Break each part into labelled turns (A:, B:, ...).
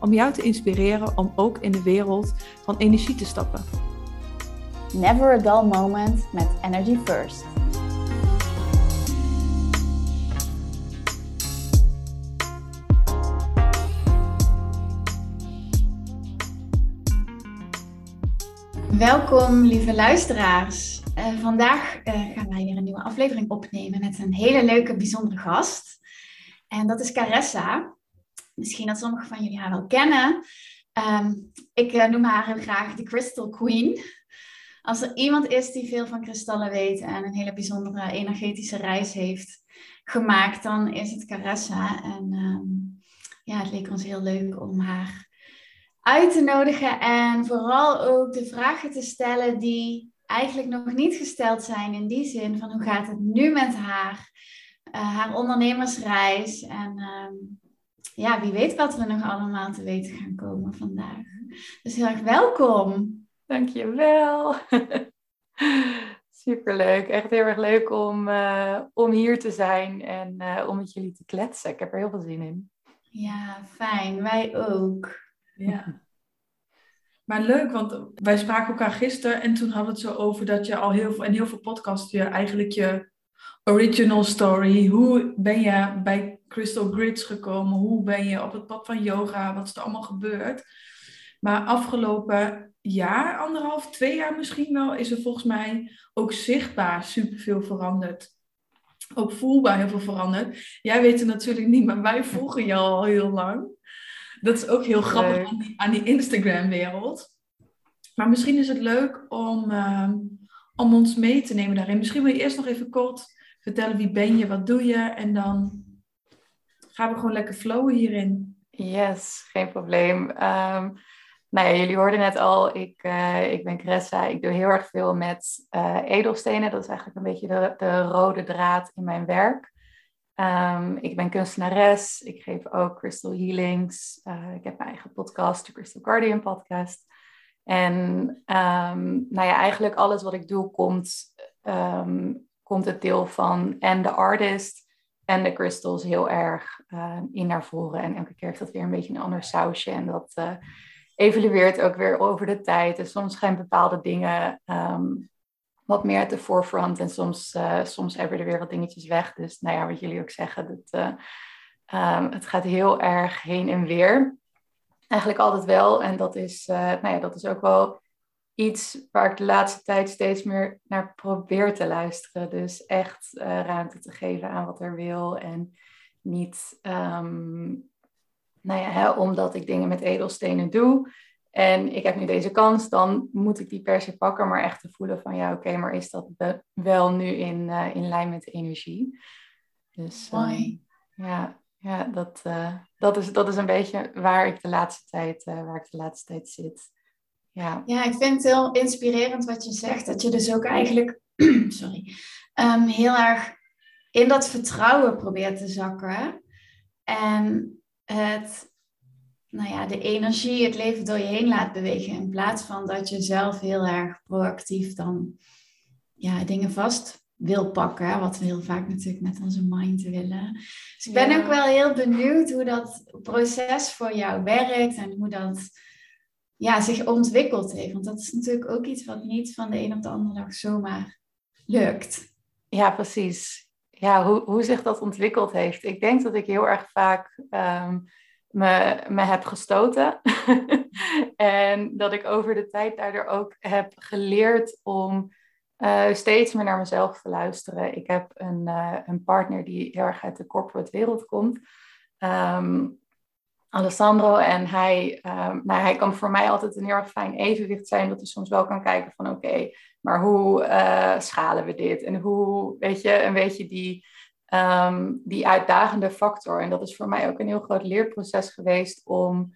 A: om jou te inspireren om ook in de wereld van energie te stappen.
B: Never a dull moment met Energy First. Welkom, lieve luisteraars. Uh, vandaag uh, gaan wij weer een nieuwe aflevering opnemen met een hele leuke, bijzondere gast. En dat is Caressa. Misschien dat sommigen van jullie haar wel kennen. Um, ik uh, noem haar graag de Crystal Queen. Als er iemand is die veel van kristallen weet en een hele bijzondere energetische reis heeft gemaakt, dan is het Caressa. En um, ja, het leek ons heel leuk om haar uit te nodigen en vooral ook de vragen te stellen die eigenlijk nog niet gesteld zijn in die zin van hoe gaat het nu met haar, uh, haar ondernemersreis en um, ja, wie weet wat we nog allemaal te weten gaan komen vandaag. Dus heel erg welkom.
C: Dankjewel. Superleuk. Echt heel erg leuk om, uh, om hier te zijn en uh, om met jullie te kletsen. Ik heb er heel veel zin in.
B: Ja, fijn. Wij ook.
A: Ja. Maar leuk, want wij spraken elkaar gisteren en toen hadden we het zo over dat je al heel veel, in heel veel podcasts je eigenlijk je original story, hoe ben je bij Crystal Grids gekomen, hoe ben je op het pad van yoga, wat is er allemaal gebeurd. Maar afgelopen jaar, anderhalf, twee jaar misschien wel, is er volgens mij ook zichtbaar superveel veranderd. Ook voelbaar heel veel veranderd. Jij weet het natuurlijk niet, maar wij volgen jou al heel lang. Dat is ook heel grappig aan die, aan die Instagram-wereld. Maar misschien is het leuk om, uh, om ons mee te nemen daarin. Misschien wil je eerst nog even kort vertellen wie ben je, wat doe je en dan gaan we gewoon lekker flowen hierin.
C: Yes, geen probleem. Um, nou ja, jullie hoorden net al, ik, uh, ik ben Cressa. Ik doe heel erg veel met uh, edelstenen. Dat is eigenlijk een beetje de, de rode draad in mijn werk. Um, ik ben kunstenares. Ik geef ook crystal healings. Uh, ik heb mijn eigen podcast, de Crystal Guardian podcast. En um, nou ja, eigenlijk alles wat ik doe komt, komt het deel van en de artist en de crystals heel erg uh, in naar voren. En elke keer heeft dat weer een beetje een ander sausje. En dat uh, evolueert ook weer over de tijd. En soms gaan bepaalde dingen um, wat meer at de forefront. En soms, uh, soms hebben er weer wat dingetjes weg. Dus nou ja, wat jullie ook zeggen, dat, um, het gaat heel erg heen en weer. Eigenlijk altijd wel. En dat is, nou ja, dat is ook wel iets waar ik de laatste tijd steeds meer naar probeer te luisteren. Dus echt uh, ruimte te geven aan wat er wil. En niet, um, nou ja, hè, omdat ik dingen met edelstenen doe. En ik heb nu deze kans, dan moet ik die per se pakken. Maar echt te voelen van ja, oké, okay, maar is dat wel nu in, uh, in lijn met de energie? Dus
B: um,
C: ja, ja dat, uh, dat, is, dat is een beetje waar ik de laatste tijd, waar ik de laatste tijd zit. Ja.
B: ja, ik vind het heel inspirerend wat je zegt. Dat je dus ook eigenlijk sorry, um, heel erg in dat vertrouwen probeert te zakken. En het, nou ja, de energie, het leven door je heen laat bewegen. In plaats van dat je zelf heel erg proactief dan ja, dingen vast wil pakken. Wat we heel vaak natuurlijk met onze mind willen. Dus ik ben ja. ook wel heel benieuwd hoe dat proces voor jou werkt. En hoe dat ja, zich ontwikkeld heeft. Want dat is natuurlijk ook iets wat niet van de een op de andere dag zomaar lukt.
C: Ja, precies. Ja, hoe, hoe zich dat ontwikkeld heeft. Ik denk dat ik heel erg vaak um, me, me heb gestoten. en dat ik over de tijd daardoor ook heb geleerd om uh, steeds meer naar mezelf te luisteren. Ik heb een, uh, een partner die heel erg uit de corporate wereld komt. Um, Alessandro. En hij, um, nou, hij kan voor mij altijd een heel erg fijn evenwicht zijn. Dat hij soms wel kan kijken van oké, maar hoe uh, schalen we dit? En hoe, weet je, een beetje die, um, die uitdagende factor. En dat is voor mij ook een heel groot leerproces geweest om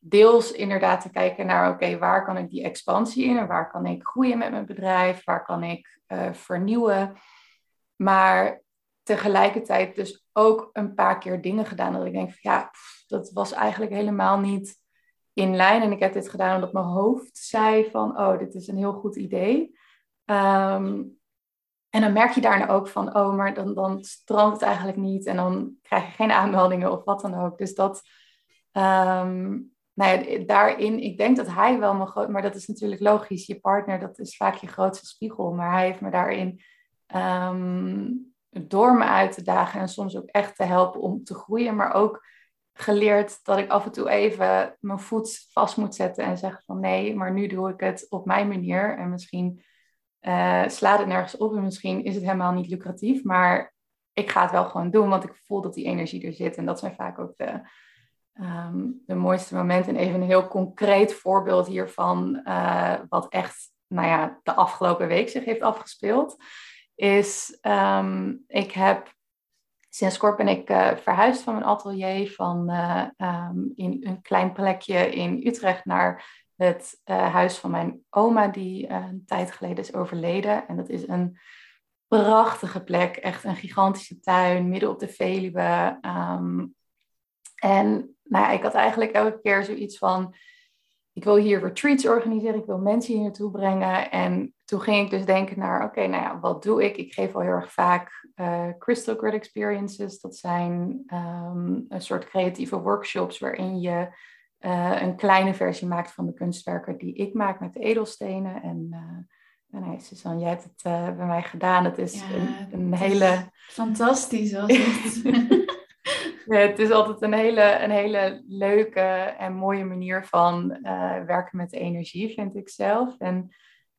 C: deels inderdaad te kijken naar, oké, waar kan ik die expansie in en waar kan ik groeien met mijn bedrijf, waar kan ik uh, vernieuwen. Maar tegelijkertijd dus ook een paar keer dingen gedaan dat ik denk van ja, dat was eigenlijk helemaal niet in lijn. En ik heb dit gedaan omdat mijn hoofd zei van, oh, dit is een heel goed idee. Ehm, en dan merk je daarna ook van, oh, maar dan, dan strandt het eigenlijk niet. En dan krijg je geen aanmeldingen of wat dan ook. Dus dat, um, nou ja, daarin, ik denk dat hij wel mijn groot, maar dat is natuurlijk logisch. Je partner, dat is vaak je grootste spiegel. Maar hij heeft me daarin ehm, door me uit te dagen en soms ook echt te helpen om te groeien. Maar ook geleerd dat ik af en toe even mijn voet vast moet zetten en zeggen van nee, maar nu doe ik het op mijn manier. En misschien uh, slaat het nergens op en misschien is het helemaal niet lucratief. Maar ik ga het wel gewoon doen, want ik voel dat die energie er zit. En dat zijn vaak ook de, Ehm, de mooiste momenten. En even een heel concreet voorbeeld hiervan, uh, wat echt nou ja, de afgelopen week zich heeft afgespeeld, is um, ik heb sinds kort ben ik uh, verhuisd van mijn atelier van uh, um, in een klein plekje in Utrecht naar het huis van mijn oma, die een tijd geleden is overleden. En dat is een prachtige plek, echt een gigantische tuin midden op de Veluwe. Um, en nou ik had eigenlijk elke keer zoiets van, ik wil hier retreats organiseren, ik wil mensen hier naartoe brengen. En toen ging ik dus denken naar, oké, nou ja, wat doe ik? Ik geef al heel erg vaak uh, Crystal Grid Experiences. Dat zijn um, een soort creatieve workshops waarin je uh, een kleine versie maakt van de kunstwerken die ik maak met de edelstenen. En uh, nee, Suzanne, jij hebt het bij mij gedaan. Het is ja, een, een hele...
B: Fantastisch was het.
C: het is altijd een hele, een hele leuke en mooie manier van werken met energie, vind ik zelf. En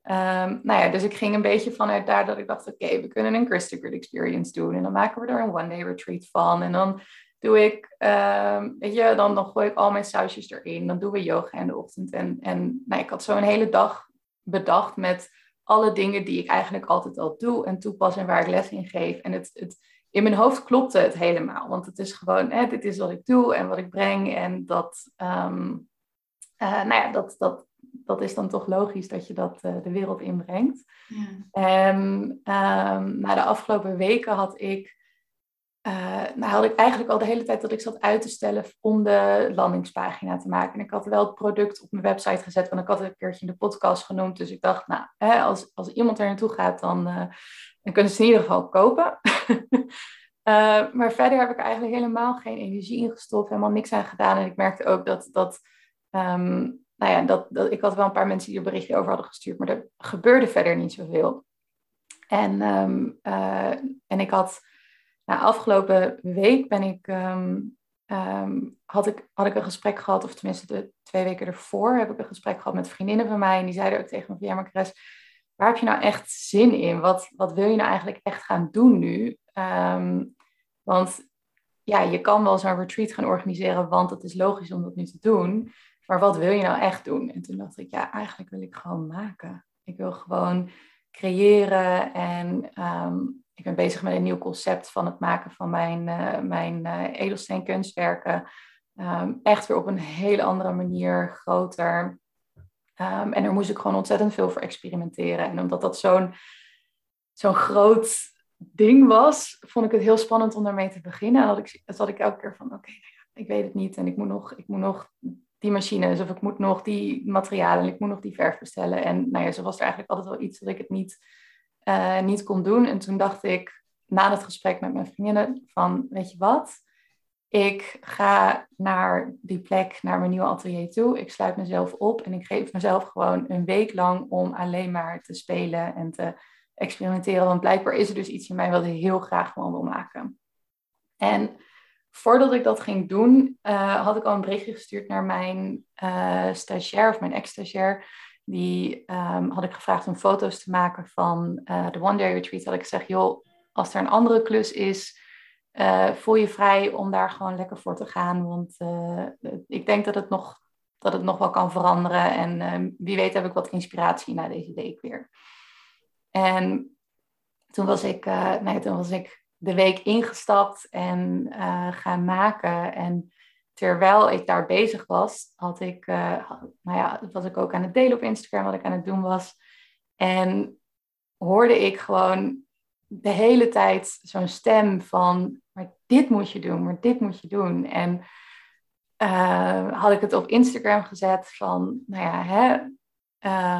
C: um, nou ja, dus ik ging een beetje vanuit daar dat ik dacht, oké, we kunnen een Crystal Grid Experience doen. En dan maken we er een one-day retreat van. En dan doe ik, um, weet je, dan, dan gooi ik al mijn sausjes erin. Dan doen we yoga in de ochtend. En, en nou, ik had zo een hele dag bedacht met alle dingen die ik eigenlijk altijd al doe en toepas en waar ik les in geef. En het, het in mijn hoofd klopte het helemaal. Want het is gewoon, hè, dit is wat ik doe en wat ik breng. En dat, um, nou ja, dat, dat, dat is dan toch logisch dat je dat uh, de wereld inbrengt. Ja. En um, na de afgelopen weken had ik, uh, nou had ik eigenlijk al de hele tijd dat ik zat uit te stellen om de landingspagina te maken. En ik had wel het product op mijn website gezet, want ik had het een keertje in de podcast genoemd. Dus ik dacht, nou, hè, als, als iemand er naartoe gaat, dan, uh, dan kunnen ze in ieder geval kopen. maar verder heb ik eigenlijk helemaal geen energie ingestopt, helemaal niks aan gedaan. En ik merkte ook dat, dat, um, nou ja, dat, dat ik had wel een paar mensen die er berichtje over hadden gestuurd, maar er gebeurde verder niet zoveel. En, um, uh, en ik had, nou, afgelopen week ben ik, um, had ik, had ik een gesprek gehad, of tenminste de twee weken ervoor heb ik een gesprek gehad met vriendinnen van mij. En die zeiden ook tegen me van, ja, maar Chris, waar heb je nou echt zin in? Wat, wat wil je nou eigenlijk echt gaan doen nu? Want ja, je kan wel zo'n retreat gaan organiseren, want het is logisch om dat nu te doen. Maar wat wil je nou echt doen? En toen dacht ik, ja, eigenlijk wil ik gewoon maken. Ik wil gewoon creëren en um, ik ben bezig met een nieuw concept van het maken van mijn, uh, mijn uh, edelsteenkunstwerken. Um, echt weer op een hele andere manier, groter. Um, en daar moest ik gewoon ontzettend veel voor experimenteren. En omdat dat zo'n zo'n groot ding was, vond ik het heel spannend om daarmee te beginnen. En had ik, zat ik elke keer van, oké, nou ik weet het niet. En ik moet, nog, ik moet nog die machines of ik moet nog die materialen en ik moet nog die verf bestellen. En nou ja, zo was er eigenlijk altijd wel iets dat ik het niet, uh, niet kon doen. En toen dacht ik, na het gesprek met mijn vriendinnen, van weet je wat? Ik ga naar die plek, naar mijn nieuwe atelier toe. Ik sluit mezelf op en ik geef mezelf gewoon een week lang om alleen maar te spelen en te experimenteren. Want blijkbaar is er dus iets in mij wat ik heel graag gewoon wil maken. En voordat ik dat ging doen, uh, had ik al een berichtje gestuurd naar mijn uh, stagiair of mijn ex-stagiair. Die um, had ik gevraagd om foto's te maken van uh, de One Day Retreat. Had ik gezegd, joh, als er een andere klus is, voel je vrij om daar gewoon lekker voor te gaan. Want ik denk dat het, nog, dat het nog wel kan veranderen. En wie weet heb ik wat inspiratie na deze week weer. En toen was ik, uh, toen was ik de week ingestapt en uh, gaan maken. En terwijl ik daar bezig was, had ik, uh, nou ja, was ik ook aan het delen op Instagram wat ik aan het doen was. En hoorde ik gewoon de hele tijd zo'n stem van, maar dit moet je doen, maar dit moet je doen. En uh, had ik het op Instagram gezet van, nou ja, hè,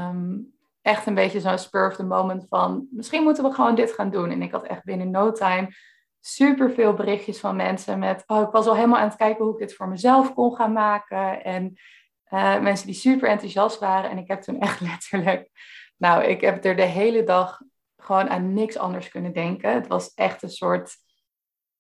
C: um, echt een beetje zo'n spur of the moment van, misschien moeten we gewoon dit gaan doen. En ik had echt binnen no time super veel berichtjes van mensen met, oh, ik was al helemaal aan het kijken hoe ik dit voor mezelf kon gaan maken. En uh, mensen die super enthousiast waren. En ik heb toen echt letterlijk, nou, ik heb er de hele dag gewoon aan niks anders kunnen denken. Het was echt een soort,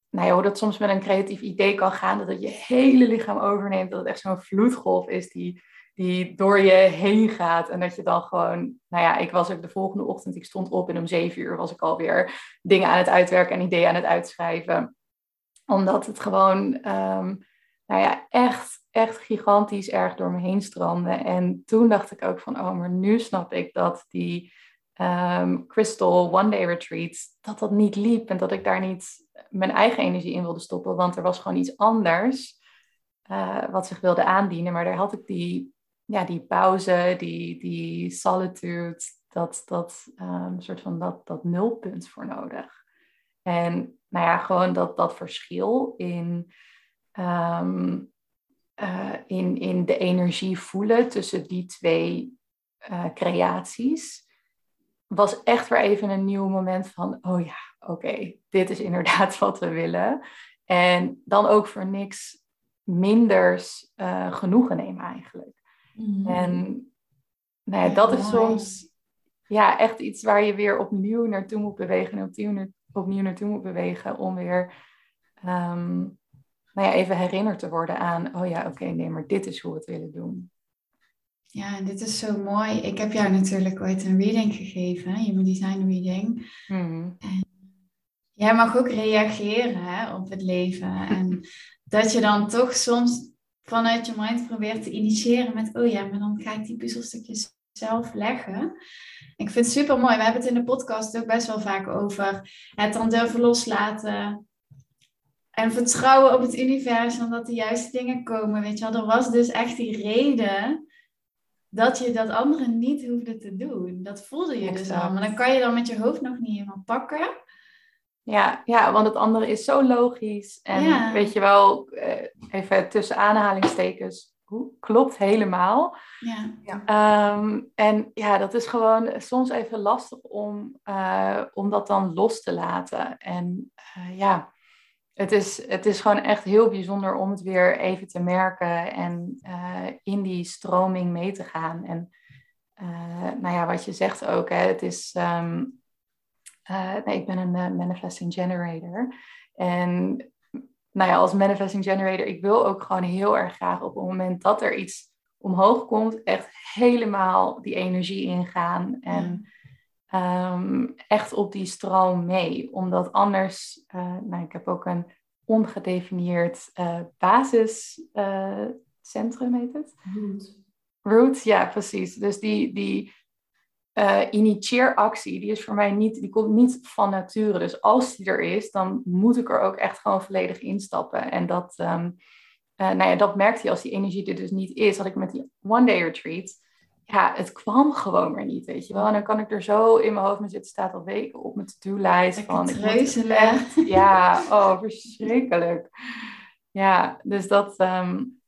C: nou ja, hoe dat soms met een creatief idee kan gaan, dat het je hele lichaam overneemt, dat het echt zo'n vloedgolf is die, die door je heen gaat. En dat je dan gewoon, nou ja, ik was ook de volgende ochtend, ik stond op en om zeven uur was ik alweer dingen aan het uitwerken en ideeën aan het uitschrijven. Omdat het gewoon, um, nou ja, echt, echt gigantisch erg door me heen stroomde. En toen dacht ik ook van, oh, maar nu snap ik dat die um, Crystal One Day Retreat, dat dat niet liep en dat ik daar niet mijn eigen energie in wilde stoppen, want er was gewoon iets anders uh, wat zich wilde aandienen. Maar daar had ik die, ja, die pauze, die, die solitude, dat, dat um, soort van dat, dat nulpunt voor nodig. En nou ja, gewoon dat, dat verschil in, um, uh, in, in de energie voelen tussen die twee uh, creaties was echt weer even een nieuw moment van, oh ja, oké, dit is inderdaad wat we willen. En dan ook voor niks minders uh, genoegen nemen eigenlijk. Mm. En nou ja, dat is soms ja, echt iets waar je weer opnieuw naartoe moet bewegen en opnieuw, opnieuw naartoe moet bewegen om weer um, nou ja, even herinnerd te worden aan, oh ja, oké, nee, maar dit is hoe we het willen doen.
B: Ja, dit is zo mooi. Ik heb jou natuurlijk ooit een reading gegeven, je design reading. Mm. En jij mag ook reageren hè, op het leven. En dat je dan toch soms vanuit je mind probeert te initiëren met, oh ja, maar dan ga ik die puzzelstukjes zelf leggen. Ik vind het super mooi. We hebben het in de podcast ook best wel vaak over het dan durven loslaten. En vertrouwen op het universum, dat de juiste dingen komen. Weet je wel, er was dus echt die reden dat je dat andere niet hoefde te doen. Dat voelde je dus al. Maar dan kan je dan met je hoofd nog niet helemaal pakken.
C: Ja, ja, want het andere is zo logisch. En weet je wel, eh, even tussen aanhalingstekens, klopt helemaal. Ja. ja. Um, en ja, dat is gewoon soms even lastig om, uh, om dat dan los te laten. En uh, ja, het is, het is gewoon echt heel bijzonder om het weer even te merken en uh, in die stroming mee te gaan. En uh, nou ja, wat je zegt ook, hè, het is, um, uh, nee, ik ben een manifesting generator. En nou ja, als manifesting generator, ik wil ook gewoon heel erg graag op het moment dat er iets omhoog komt, echt helemaal die energie ingaan. En um, echt op die stroom mee. Omdat anders, uh, nou, ik heb ook een ongedefinieerd basiscentrum, heet het? Root. Root, ja, precies. Dus die, die initieeractie, die is voor mij niet, die komt niet van nature. Dus als die er is, dan moet ik er ook echt gewoon volledig instappen. En dat, um, nou ja, dat merkte je als die energie er dus niet is. Had ik met die one day retreat ja, het kwam gewoon maar niet, weet je wel. En dan kan ik er zo in mijn hoofd mee zitten, staat al weken op mijn to-do-lijst. Van, ik echt, ja, oh, verschrikkelijk. Ja, dus dat, um,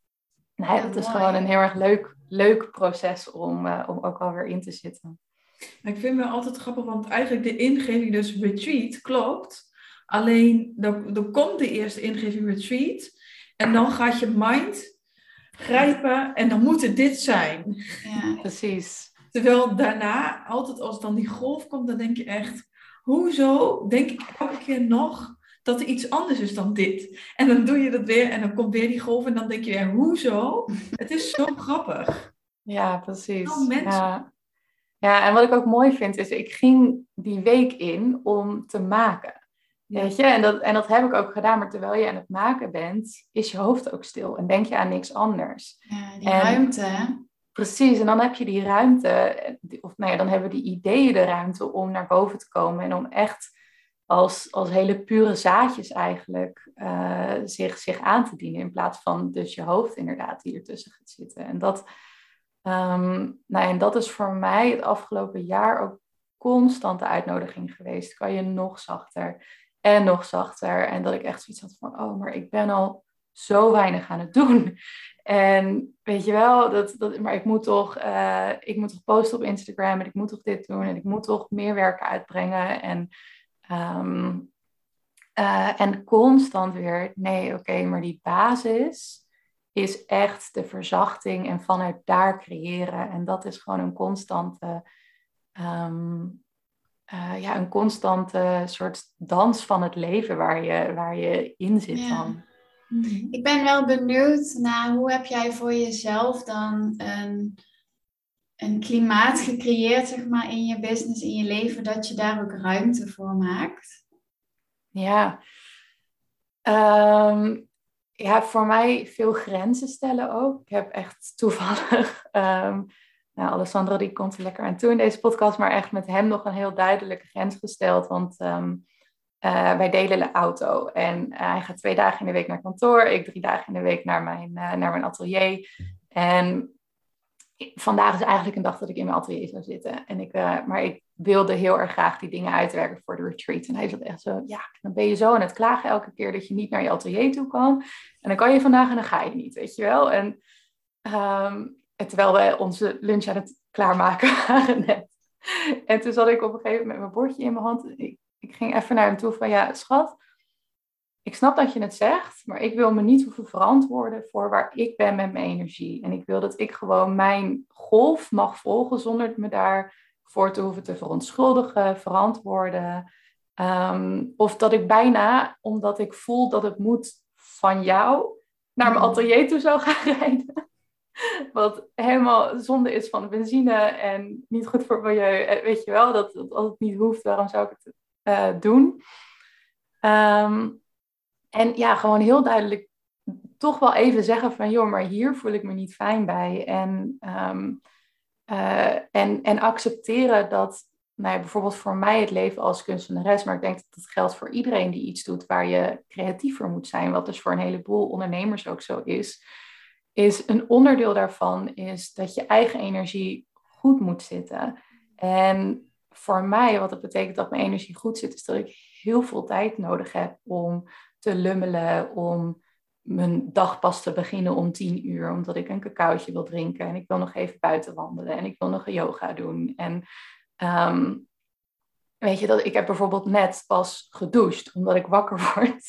C: nee, dat is gewoon een heel erg leuk, leuk proces om, uh, om ook alweer in te zitten.
A: Ik vind het altijd grappig, want eigenlijk de ingeving dus retreat klopt. Alleen, dan, dan komt de eerste ingeving retreat. En dan gaat je mind grijpen en dan moet het dit zijn.
C: Ja, precies.
A: Terwijl daarna, altijd als dan die golf komt, dan denk je echt, hoezo denk ik elke keer nog dat er iets anders is dan dit? En dan doe je dat weer en dan komt weer die golf en dan denk je weer, hoezo? Het is zo grappig.
C: Ja, precies. Ja. Ja, en wat ik ook mooi vind is, ik ging die week in om te maken. Weet je, en dat, en dat heb ik ook gedaan, maar terwijl je aan het maken bent, is je hoofd ook stil en denk je aan niks anders.
B: Ja, die ruimte.
C: Precies, en dan heb je die ruimte, of nou ja, dan hebben die ideeën de ruimte om naar boven te komen en om echt als, als hele pure zaadjes eigenlijk uh, zich, zich aan te dienen. In plaats van dus je hoofd inderdaad die ertussen gaat zitten. En dat, um, nou, en dat is voor mij het afgelopen jaar ook constante uitnodiging geweest. Kan je nog zachter en nog zachter. En dat ik echt zoiets had van, oh, maar ik ben al zo weinig aan het doen. En weet je wel, dat, dat, maar ik moet, toch, uh, ik moet toch posten op Instagram en ik moet toch dit doen en ik moet toch meer werken uitbrengen. En, um, uh, en constant weer, nee, oké, maar die basis is echt de verzachting en vanuit daar creëren. En dat is gewoon een constante, um, uh, ja, een constante soort dans van het leven waar je, waar je in zit
B: Ja.
C: dan.
B: Mhm. Ik ben wel benieuwd naar hoe heb jij voor jezelf dan een, een klimaat gecreëerd, zeg maar, in je business, in je leven, dat je daar ook ruimte voor maakt?
C: Ja. Ehm, ja, voor mij veel grenzen stellen ook. Ik heb echt toevallig, ehm, nou, Alessandro die komt er lekker aan toe in deze podcast, maar echt met hem nog een heel duidelijke grens gesteld. Want ehm, eh, wij delen de auto en eh, hij gaat twee dagen in de week naar kantoor, ik drie dagen in de week naar mijn, eh, naar mijn atelier. En vandaag is eigenlijk een dag dat ik in mijn atelier zou zitten. En ik, maar ik wilde heel erg graag die dingen uitwerken voor de retreat. En hij zat echt zo, ja, dan ben je zo aan het klagen elke keer dat je niet naar je atelier toe kan. En dan kan je vandaag en dan ga je niet, weet je wel. En, ehm, terwijl we onze lunch aan het klaarmaken waren net. En toen zat ik op een gegeven moment met mijn bordje in mijn hand. Ik, ik ging even naar hem toe van, ja, schat, ik snap dat je het zegt, maar ik wil me niet hoeven verantwoorden voor waar ik ben met mijn energie. En ik wil dat ik gewoon mijn golf mag volgen zonder me daarvoor te hoeven te verontschuldigen, verantwoorden. Ehm, of dat ik bijna, omdat ik voel dat het moet van jou, naar mijn atelier toe zou gaan rijden. Wat helemaal zonde is van de benzine en niet goed voor het milieu. Eh, Weet je wel, dat, dat als het niet hoeft, waarom zou ik het eh, doen? Ehm, en ja, gewoon heel duidelijk toch wel even zeggen van, joh, maar hier voel ik me niet fijn bij. En, ehm, eh, en, en accepteren dat, nou bijvoorbeeld voor mij het leven als kunstenares, maar ik denk dat dat geldt voor iedereen die iets doet waar je creatiever moet zijn, wat dus voor een heleboel ondernemers ook zo is, is een onderdeel daarvan is dat je eigen energie goed moet zitten. En voor mij, wat het betekent dat mijn energie goed zit, is dat ik heel veel tijd nodig heb om te lummelen, om mijn dag pas te beginnen om tien uur, omdat ik een cacaotje wil drinken en ik wil nog even buiten wandelen en ik wil nog een yoga doen. En um, weet je, dat ik heb bijvoorbeeld net pas gedoucht, omdat ik wakker word.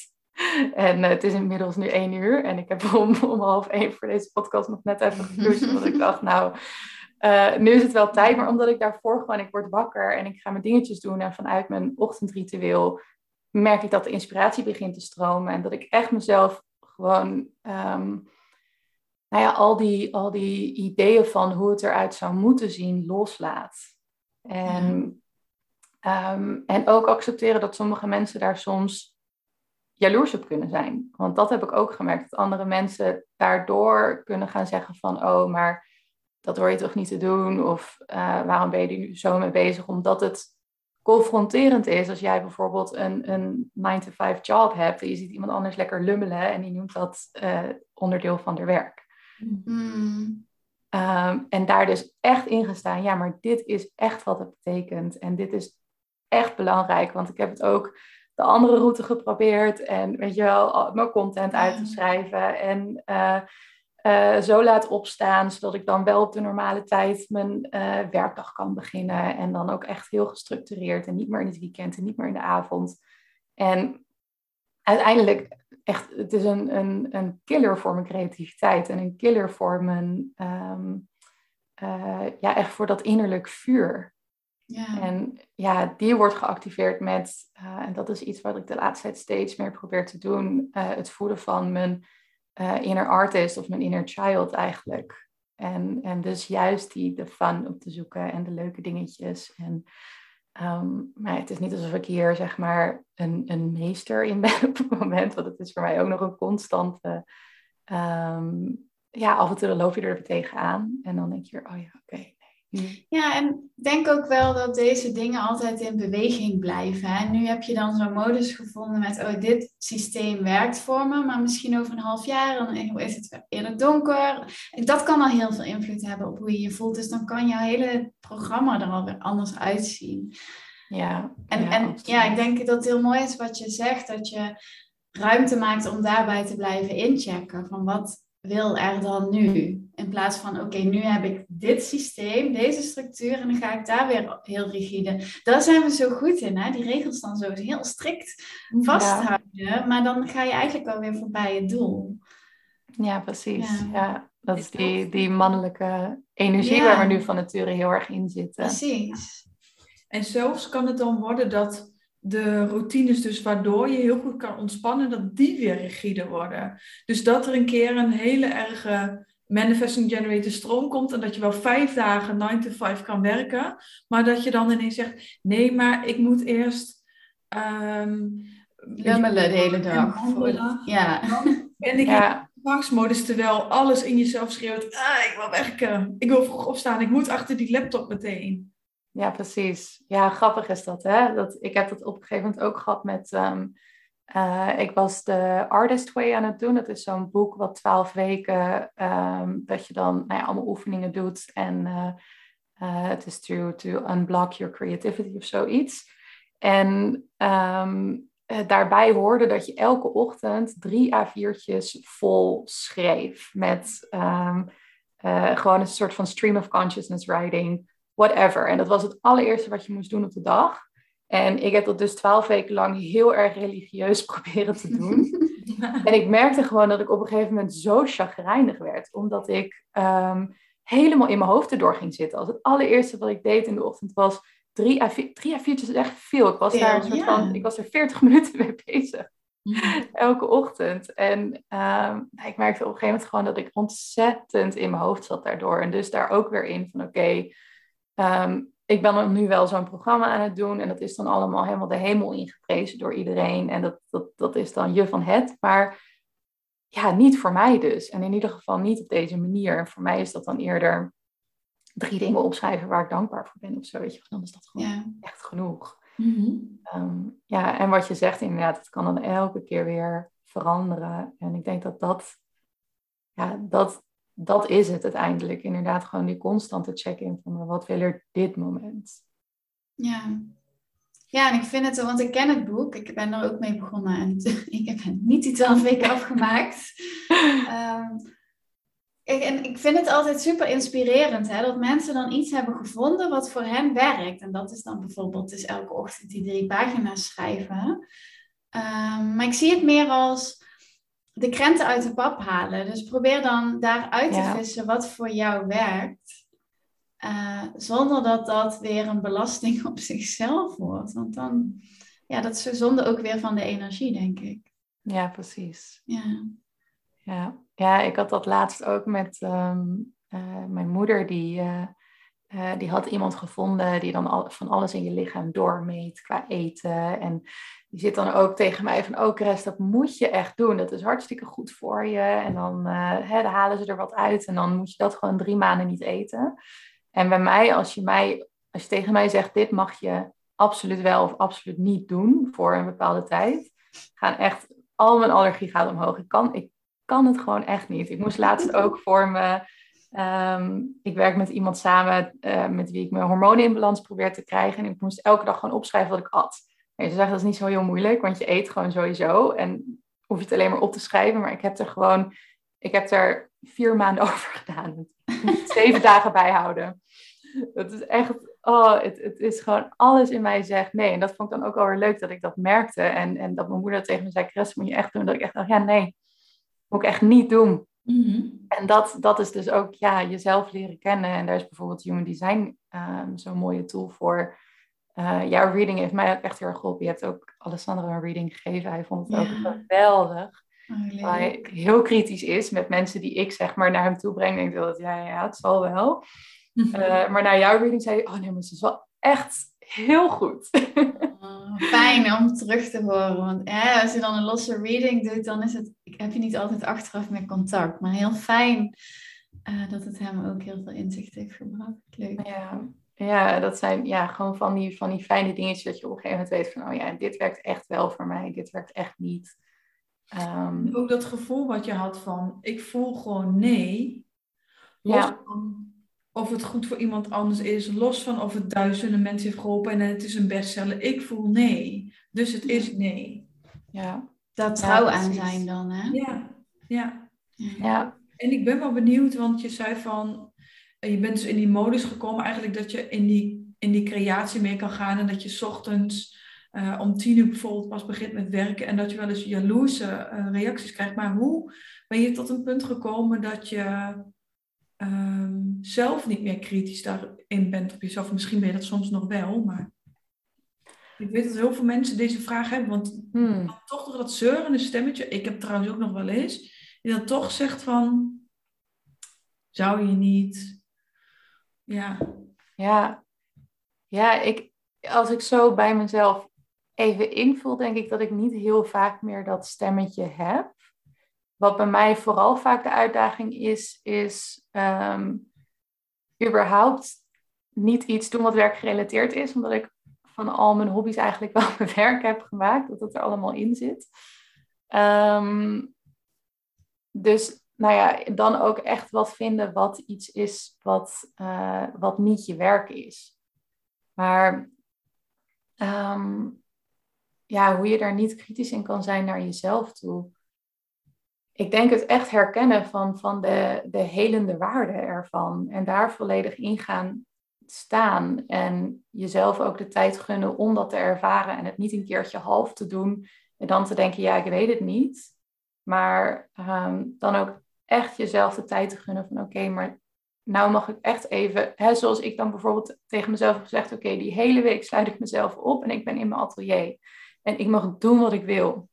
C: En uh, het is inmiddels nu één uur en ik heb om, om half één voor deze podcast nog net even gedoucht, omdat ik dacht, nou, uh, nu is het wel tijd, maar omdat ik daarvoor gewoon, ik word wakker en ik ga mijn dingetjes doen en vanuit mijn ochtendritueel merk ik dat de inspiratie begint te stromen en dat ik echt mezelf gewoon, um, nou ja, al die, al die ideeën van hoe het eruit zou moeten zien loslaat. En, ja. um, en ook accepteren dat sommige mensen daar soms jaloers op kunnen zijn. Want dat heb ik ook gemerkt, dat andere mensen daardoor kunnen gaan zeggen van, oh, maar dat hoor je toch niet te doen? Of uh, waarom ben je er nu zo mee bezig? Omdat het confronterend is als jij bijvoorbeeld een, een 9-to-5 job hebt en je ziet iemand anders lekker lummelen en die noemt dat uh, onderdeel van haar werk.
B: Mm.
C: Um, en daar dus echt in gestaan, ja, maar dit is echt wat het betekent en dit is echt belangrijk, want ik heb het ook de andere route geprobeerd en weet je wel, mijn content uit te schrijven en uh, uh, zo laat opstaan, zodat ik dan wel op de normale tijd mijn uh, werkdag kan beginnen. En dan ook echt heel gestructureerd en niet meer in het weekend en niet meer in de avond. En uiteindelijk, echt, het is een, een, een killer voor mijn creativiteit en een killer voor mijn, um, uh, ja, echt voor dat innerlijk vuur.
B: Ja.
C: En ja, die wordt geactiveerd met, en dat is iets wat ik de laatste tijd steeds meer probeer te doen, het voeden van mijn uh, inner artist of mijn inner child eigenlijk. En, en dus juist die de fun op te zoeken en de leuke dingetjes. En, um, maar het is niet alsof ik hier zeg maar een, een meester in ben op het moment. Want het is voor mij ook nog een constante... Um, ja, af en toe loop je er tegenaan. En dan denk je, oh ja, oké.
B: Ja, en ik denk ook wel dat deze dingen altijd in beweging blijven. En nu heb je dan zo'n modus gevonden met, oh, dit systeem werkt voor me, maar misschien over een half jaar dan is het eerder donker. En dat kan al heel veel invloed hebben op hoe je je voelt. Dus dan kan jouw hele programma er alweer anders uitzien.
C: Ja,
B: en ja, en, ja, ik denk dat het heel mooi is wat je zegt, dat je ruimte maakt om daarbij te blijven inchecken. Van wat wil er dan nu? In plaats van, oké, nu heb ik dit systeem, deze structuur en dan ga ik daar weer heel rigide. Daar zijn we zo goed in, hè? die regels dan zo heel strikt vasthouden. Maar dan ga je eigenlijk alweer voorbij het doel.
C: Ja, precies. Ja. dat is die, die mannelijke energie waar we nu van nature heel erg in zitten.
B: Precies.
A: En zelfs kan het dan worden dat de routines, dus waardoor je heel goed kan ontspannen, dat die weer rigide worden. Dus dat er een keer een hele erge manifesting generator stroom komt en dat je wel vijf dagen 9 to 5 kan werken, maar dat je dan ineens zegt, nee, maar ik moet eerst um,
B: lummelen de hele dag.
A: Ja. En ik ja. in terwijl alles in jezelf schreeuwt, ah, ik wil werken, ik wil vroeg opstaan, ik moet achter die laptop meteen.
C: Ja, precies. Ja, grappig is dat, hè? Dat, ik heb dat op een gegeven moment ook gehad met... Ehm, eh, ik was de Artist Way aan het doen. Dat is zo'n boek wat twaalf weken... Um, dat je dan nou ja, allemaal oefeningen doet. En uh, het is to, to unblock your creativity of zoiets. En um, daarbij hoorde dat je elke ochtend drie A4'tjes vol schreef. Met gewoon een soort van stream of consciousness writing whatever. En dat was het allereerste wat je moest doen op de dag. En ik heb dat dus twaalf weken lang heel erg religieus proberen te doen. en ik merkte gewoon dat ik op een gegeven moment zo chagrijnig werd, omdat ik ehm, helemaal in mijn hoofd erdoor ging zitten. Als het allereerste wat ik deed in de ochtend was drie à vier, drie à viertjes is echt veel. Ik was daar een soort van, ik was er veertig minuten mee bezig. Mm. Elke ochtend. En ehm, ik merkte op een gegeven moment gewoon dat ik ontzettend in mijn hoofd zat daardoor. En dus daar ook weer in van oké, Ehm, ik ben nu wel zo'n programma aan het doen en dat is dan allemaal helemaal de hemel ingeprezen door iedereen. En dat, dat, dat is dan je van het. Maar ja, niet voor mij dus. En in ieder geval niet op deze manier. En voor mij is dat dan eerder drie dingen opschrijven waar ik dankbaar voor ben of zo. Weet je, dan is dat gewoon echt genoeg. Mhm. Ehm, ja, en wat je zegt inderdaad, het kan dan elke keer weer veranderen. En ik denk dat dat, ja, dat dat is het uiteindelijk. Inderdaad, gewoon die constante check-in van wat wil er dit moment.
B: Ja. Ja, en ik vind het, want ik ken het boek, ik ben er ook mee begonnen en ik heb niet die twaalf weken afgemaakt. um, en ik vind het altijd super inspirerend, hè, dat mensen dan iets hebben gevonden wat voor hen werkt. En dat is dan bijvoorbeeld dus elke ochtend die drie pagina's schrijven. Um, maar ik zie het meer als de krenten uit de pap halen. Dus probeer dan daaruit te vissen wat voor jou werkt. Uh, zonder dat dat weer een belasting op zichzelf wordt. Want dan, ja, dat is zonde ook weer van de energie, denk ik.
C: Ja, precies.
B: Ja.
C: Ja, ja ik had dat laatst ook met ehm, eh, mijn moeder, die, uh, die had iemand gevonden die dan al, van alles in je lichaam doormeet qua eten en die zit dan ook tegen mij van, oh Chris, dat moet je echt doen. Dat is hartstikke goed voor je. En dan, uh, hè, dan halen ze er wat uit en dan moet je dat gewoon drie maanden niet eten. En bij mij, als je, mij, als je tegen mij zegt, dit mag je absoluut wel of absoluut niet doen voor een bepaalde tijd, gaan echt, al mijn allergie gaat omhoog. Ik kan, ik kan het gewoon echt niet. Ik moest laatst ook voor me, ehm, ik werk met iemand samen uh, met wie ik mijn hormonen in balans probeer te krijgen. En ik moest elke dag gewoon opschrijven wat ik at. En ze zegt dat is niet zo heel moeilijk, want je eet gewoon sowieso. En hoef je het alleen maar op te schrijven. Maar ik heb er gewoon, ik heb er vier maanden over gedaan. Zeven dagen bijhouden. Dat is echt, oh, het, het is gewoon alles in mij zegt nee. En dat vond ik dan ook wel weer leuk dat ik dat merkte. En, en dat mijn moeder tegen me zei, Chris, moet je echt doen. Dat ik echt dacht, ja nee, moet ik echt niet doen. Mhm. En dat, dat is dus ook ja, jezelf leren kennen. En daar is bijvoorbeeld Human Design um, zo'n mooie tool voor. Uh, jouw reading heeft mij ook echt heel erg geholpen. Je hebt ook Alessandro een reading gegeven. Hij vond het ook geweldig. Oh, hij heel kritisch is met mensen die ik zeg maar naar hem toe breng. Denk dat ja, ja, het zal wel. Uh, maar na jouw reading zei hij, oh nee, maar het is wel echt heel goed.
B: Fijn om terug te horen. Want ja, als je dan een losse reading doet, dan is het, heb je niet altijd achteraf meer contact. Maar heel fijn eh, dat het hem ook heel veel inzicht heeft gebracht. Leuk.
C: Ja. Ja, dat zijn ja, gewoon van die, van die fijne dingetjes dat je op een gegeven moment weet van, oh ja, dit werkt echt wel voor mij, dit werkt echt niet. Um,
A: ook dat gevoel wat je had van, ik voel gewoon nee, los
C: Ja.
A: van of het goed voor iemand anders is, los van of het duizenden mensen heeft geholpen en het is een bestseller. Ik voel nee, dus het is nee.
C: ja,
B: Dat trouw
C: Ja,
B: aan zijn dan, hè?
A: Ja, ja.
C: ja,
A: En ik ben wel benieuwd, want je zei van, eh, je bent dus in die modus gekomen eigenlijk dat je in die, in die creatie mee kan gaan en dat je 's ochtends eh, om tien uur bijvoorbeeld pas begint met werken en dat je wel eens jaloerse eh, reacties krijgt. Maar hoe ben je tot een punt gekomen dat je ehm, zelf niet meer kritisch daarin bent op jezelf? Misschien ben je dat soms nog wel, maar ik weet dat heel veel mensen deze vraag hebben, want
C: Hmm.
A: dan toch nog dat zeurende stemmetje. Ik heb trouwens ook nog wel eens. Die dan toch zegt van. Zou je niet. Ja.
C: Ja, ja ik, als ik zo bij mezelf even invul, denk ik dat ik niet heel vaak meer dat stemmetje heb. Wat bij mij vooral vaak de uitdaging is, is ehm, überhaupt niet iets doen wat werkgerelateerd is, omdat ik van al mijn hobby's eigenlijk wel mijn werk heb gemaakt, dat het er allemaal in zit. Ehm, dus nou ja, dan ook echt wat vinden wat iets is wat, eh, wat niet je werk is. Maar ehm, ja, hoe je daar niet kritisch in kan zijn naar jezelf toe. Ik denk het echt herkennen van, van de, de helende waarde ervan. En daar volledig in gaan staan. En jezelf ook de tijd gunnen om dat te ervaren. En het niet een keertje half te doen. En dan te denken, ja, ik weet het niet. Maar ehm, dan ook echt jezelf de tijd te gunnen van oké, maar nou mag ik echt even, hè, zoals ik dan bijvoorbeeld tegen mezelf heb gezegd, oké, die hele week sluit ik mezelf op en ik ben in mijn atelier. En ik mag doen wat ik wil.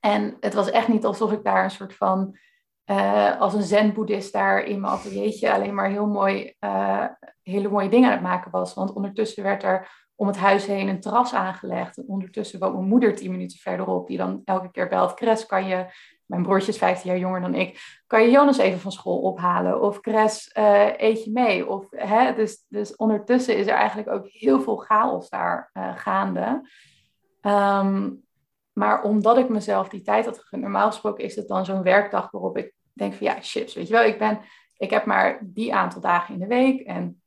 C: En het was echt niet alsof ik daar een soort van, eh, als een zen-boeddhist daar in mijn ateliertje alleen maar heel mooi, eh, hele mooie dingen aan het maken was. Want ondertussen werd er om het huis heen een terras aangelegd. En ondertussen woont mijn moeder tien minuten verderop, die dan elke keer belt, Cres, kan je mijn broertje is 15 jaar jonger dan ik. Kan je Jonas even van school ophalen? Of Cres, eh, eet je mee? Of, hè? Dus, dus ondertussen is er eigenlijk ook heel veel chaos daar uh, gaande. Um, maar omdat ik mezelf die tijd had gegund, normaal gesproken is het dan zo'n werkdag waarop ik denk van ja, chips, weet je wel, ik, ben, ik heb maar die aantal dagen in de week en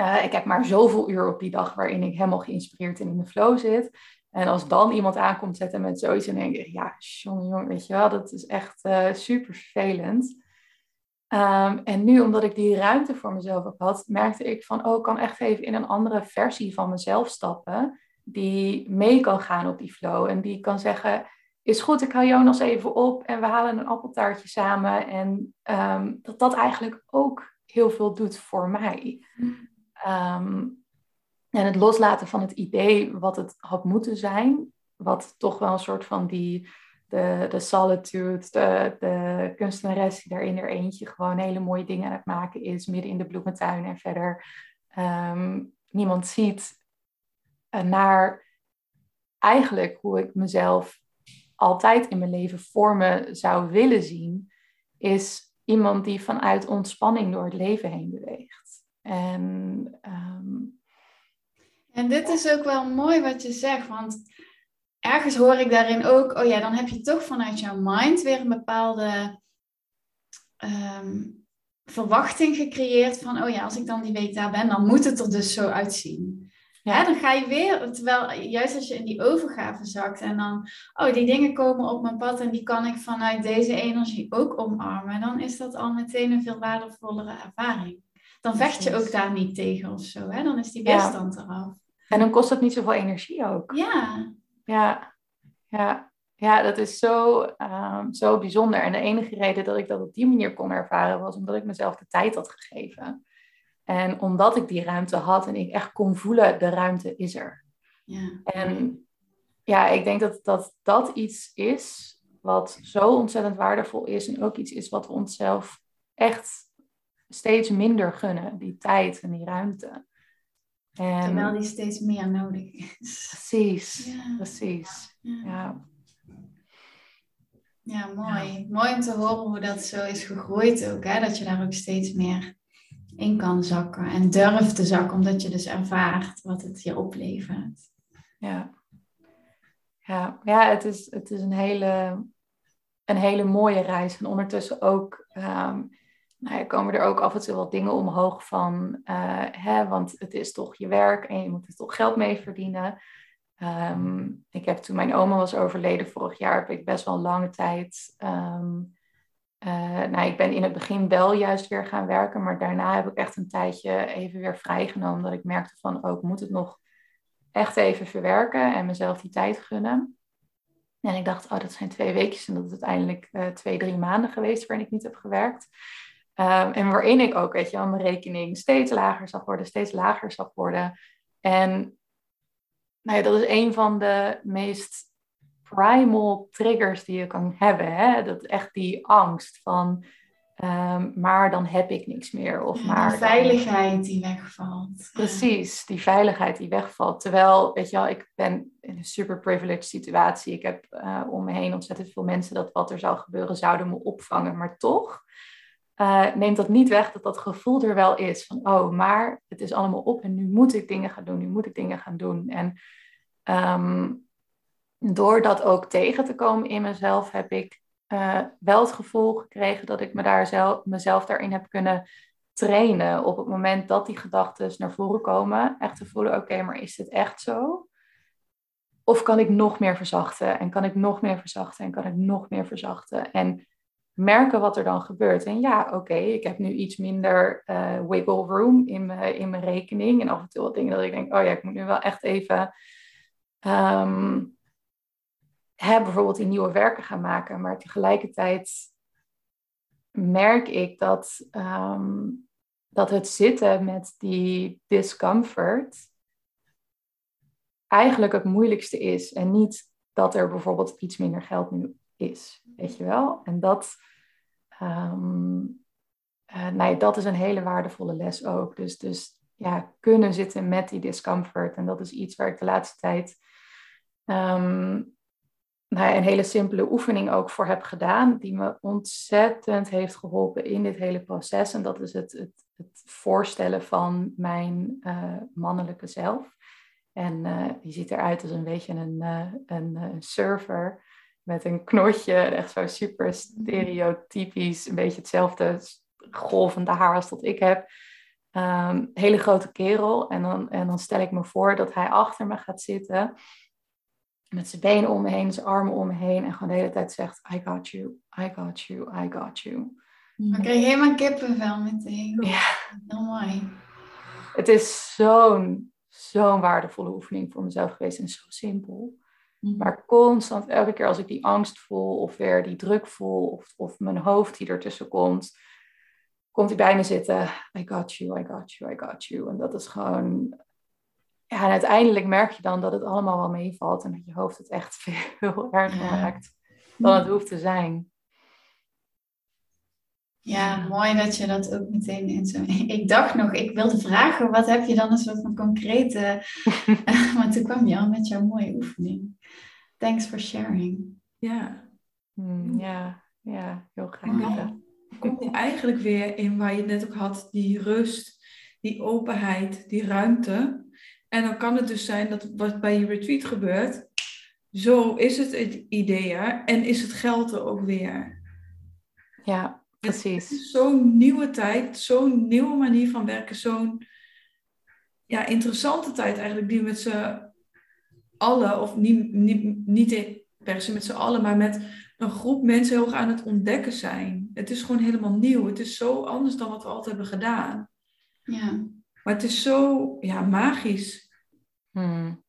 C: uh, ik heb maar zoveel uur op die dag waarin ik helemaal geïnspireerd en in de flow zit. En als dan iemand aankomt zetten met zoiets, dan denk ik, ja, jongen, jongen, weet je wel, dat is echt uh, super vervelend. Um, en nu, omdat ik die ruimte voor mezelf heb had, merkte ik van, oh, ik kan echt even in een andere versie van mezelf stappen, die mee kan gaan op die flow. En die kan zeggen, is goed, ik hou Jonas even op en we halen een appeltaartje samen. En um, dat dat eigenlijk ook heel veel doet voor mij. Um, en het loslaten van het idee wat het had moeten zijn, wat toch wel een soort van die, de, de solitude, de, de kunstenares die daar in haar eentje gewoon hele mooie dingen aan het maken is, midden in de bloementuin en verder um, niemand ziet, naar eigenlijk hoe ik mezelf altijd in mijn leven voor me zou willen zien, is iemand die vanuit ontspanning door het leven heen beweegt. En um,
B: en dit is ook wel mooi wat je zegt, want ergens hoor ik daarin ook, oh ja, dan heb je toch vanuit jouw mind weer een bepaalde um, verwachting gecreëerd van, oh ja, als ik dan die week daar ben, dan moet het er dus zo uitzien. Ja. Hè, dan ga je weer, terwijl juist als je in die overgave zakt en dan, oh, die dingen komen op mijn pad en die kan ik vanuit deze energie ook omarmen, dan is dat al meteen een veel waardevollere ervaring. Dan vecht je ook daar niet tegen of zo, hè? dan is die weerstand ja. eraf.
C: En dan kost het niet zoveel energie ook.
B: Ja.
C: Ja, ja. ja dat is zo, um, zo bijzonder. En de enige reden dat ik dat op die manier kon ervaren was omdat ik mezelf de tijd had gegeven. En omdat ik die ruimte had en ik echt kon voelen, de ruimte is er.
B: Ja.
C: En ja, ik denk dat, dat dat iets is wat zo ontzettend waardevol is. En ook iets is wat we onszelf echt steeds minder gunnen. Die tijd en die ruimte.
B: En... Terwijl die steeds meer nodig is.
C: Precies, ja. precies. Ja. ja.
B: Ja, mooi. Mooi om te horen hoe dat zo is gegroeid ook. Hè? Dat je daar ook steeds meer in kan zakken en durft te zakken, omdat je dus ervaart wat het je oplevert.
C: Ja, ja. ja het, is, het is een hele, een hele mooie reis. En ondertussen ook um, nou komen er ook af en toe wat dingen omhoog van, uh, hè, want het is toch je werk en je moet er toch geld mee verdienen. Ehm, ik heb toen mijn oma was overleden vorig jaar, heb ik best wel lange tijd. Um, nou, ik ben in het begin wel juist weer gaan werken, maar daarna heb ik echt een tijdje even weer vrijgenomen. Dat ik merkte van, ook oh, moet het nog echt even verwerken en mezelf die tijd gunnen. En ik dacht, oh, dat zijn twee weekjes en dat is uiteindelijk uh, twee, drie maanden geweest waarin ik niet heb gewerkt. Um, en waarin ik ook, weet je wel, mijn rekening steeds lager zag worden, steeds lager zag worden. En nou ja, dat is een van de meest primal triggers die je kan hebben. Hè? Dat echt die angst van, um, maar dan heb ik niks meer. Of maar
B: die veiligheid die wegvalt.
C: Precies, die veiligheid die wegvalt. Terwijl, weet je wel, ik ben in een super privileged situatie. Ik heb uh, om me heen ontzettend veel mensen dat wat er zou gebeuren zouden me opvangen. Maar toch uh, neemt dat niet weg dat dat gevoel er wel is. Van, oh, maar het is allemaal op en nu moet ik dingen gaan doen. Nu moet ik dingen gaan doen. En um, door dat ook tegen te komen in mezelf, heb ik uh, wel het gevoel gekregen dat ik me daar zelf, mezelf daarin heb kunnen trainen. Op het moment dat die gedachten naar voren komen, echt te voelen: oké, maar is dit echt zo? Of kan ik nog meer verzachten? En kan ik nog meer verzachten? En kan ik nog meer verzachten? En merken wat er dan gebeurt. En ja, oké, ik heb nu iets minder uh, wiggle room in in mijn rekening. En af en toe wat dingen dat ik denk, oh ja, ik moet nu wel echt even um, hè, bijvoorbeeld die nieuwe werken gaan maken. Maar tegelijkertijd merk ik dat, um, dat het zitten met die discomfort eigenlijk het moeilijkste is. En niet dat er bijvoorbeeld iets minder geld nu is, weet je wel. En dat, um, uh, nee, dat is een hele waardevolle les ook. Dus, dus ja, kunnen zitten met die discomfort. En dat is iets waar ik de laatste tijd um, nou, een hele simpele oefening ook voor heb gedaan, die me ontzettend heeft geholpen in dit hele proces. En dat is het, het, het voorstellen van mijn uh, mannelijke zelf. En uh, die ziet eruit als een beetje een, uh, een, een surfer met een knotje, echt zo super stereotypisch, een beetje hetzelfde golvende haar als dat ik heb. Um, hele grote kerel. En dan, en dan stel ik me voor dat hij achter me gaat zitten. Met zijn benen om me heen, zijn armen om me heen. En gewoon de hele tijd zegt, I got you, I got you, I got you.
B: Ik kreeg helemaal kippenvel meteen. Ja. Heel mooi.
C: Het is zo'n, zo'n waardevolle oefening voor mezelf geweest. En zo simpel. Mhm. Maar constant, elke keer als ik die angst voel of weer die druk voel of, of mijn hoofd die ertussen komt, komt hij bij me zitten. I got you, I got you, I got you. En dat is gewoon. Ja, en uiteindelijk merk je dan dat het allemaal wel meevalt en dat je hoofd het echt veel erger maakt dan het hoeft te zijn.
B: Ja, mooi dat je dat ook meteen in zo. Ik dacht nog, ik wilde vragen, wat heb je dan een soort van concrete. maar toen kwam je al met jouw mooie oefening. Thanks for sharing.
A: Ja.
C: Hmm, ja, ja, heel graag.
A: kom je eigenlijk weer in waar je net ook had, die rust, die openheid, die ruimte. En dan kan het dus zijn dat wat bij je retreat gebeurt, zo is het het idee en is het geld er ook weer.
C: Ja, precies.
A: Zo'n nieuwe tijd, zo'n nieuwe manier van werken, zo'n ja, interessante tijd eigenlijk, die we met z'n allen, of niet, niet, niet per se met z'n allen, maar met een groep mensen heel erg aan het ontdekken zijn. Het is gewoon helemaal nieuw. Het is zo anders dan wat we altijd hebben gedaan.
B: Ja.
A: Maar het is zo ja, magisch.
C: Hmm.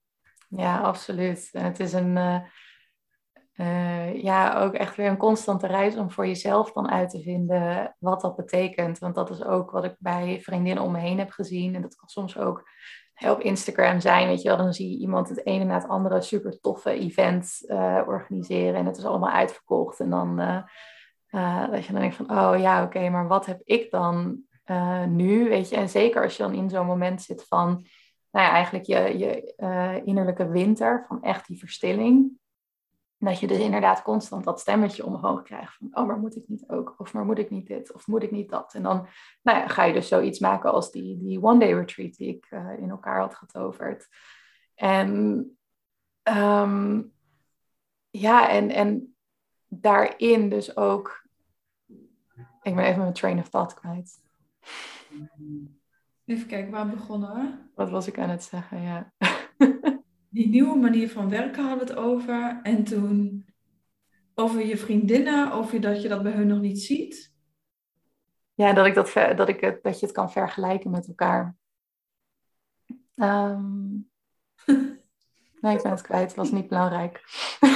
C: Ja, absoluut. het is een, uh, uh, ja, ook echt weer een constante reis om voor jezelf dan uit te vinden wat dat betekent. Want dat is ook wat ik bij vriendinnen om me heen heb gezien. En dat kan soms ook op Instagram zijn, weet je wel, dan zie je iemand het ene na het andere super toffe event uh, organiseren en het is allemaal uitverkocht. En dan uh, dat je dan denkt van, oh ja, oké, maar wat heb ik dan nu, weet je? En zeker als je dan in zo'n moment zit van, nou ja, eigenlijk je, je innerlijke winter, van echt die verstilling. dat je dus inderdaad constant dat stemmetje omhoog krijgt van, oh, maar moet ik niet ook? Of maar moet ik niet dit? Of moet ik niet dat? En dan nou ja, ga je dus zoiets maken als die, die one-day retreat die ik uh, in elkaar had getoverd. En ehm, ja, en, en daarin dus ook, ik ben even mijn train of thought kwijt.
A: Even kijken, waar begonnen we?
C: Wat was ik aan het zeggen, ja.
A: die nieuwe manier van werken hadden we het over. En toen over je vriendinnen, over dat je dat bij hun nog niet ziet.
C: Ja, dat, ik dat, dat, ik het, dat je het kan vergelijken met elkaar. Um, nee, ik ben het kwijt. Het was niet belangrijk.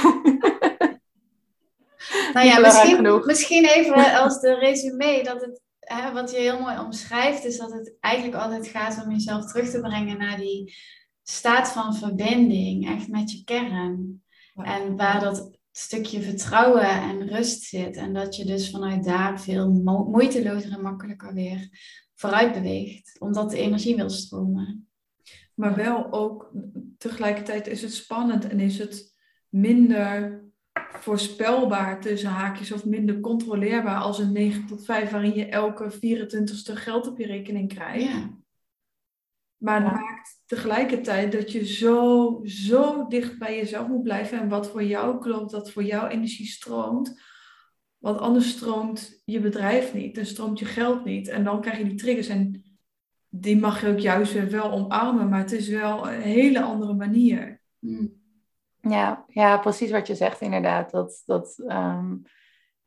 B: nou ja, misschien, misschien even als de resume dat het, hè, wat je heel mooi omschrijft, is dat het eigenlijk altijd gaat om jezelf terug te brengen naar die staat van verbinding, echt met je kern. En waar dat stukje vertrouwen en rust zit. En dat je dus vanuit daar veel moeitelozer en makkelijker weer vooruit beweegt. Omdat de energie wil stromen.
A: Maar wel ook tegelijkertijd is het spannend en is het minder voorspelbaar tussen haakjes of minder controleerbaar als een 9 tot 5 waarin je elke 24ste geld op je rekening krijgt. Ja. Maar het maakt tegelijkertijd dat je zo, zo dicht bij jezelf moet blijven. En wat voor jou klopt, dat voor jou energie stroomt. Want anders stroomt je bedrijf niet. Dan stroomt je geld niet. En dan krijg je die triggers. En die mag je ook juist weer wel omarmen. Maar het is wel een hele andere manier.
C: Hmm. Ja, ja precies wat je zegt inderdaad. Dat, dat ehm,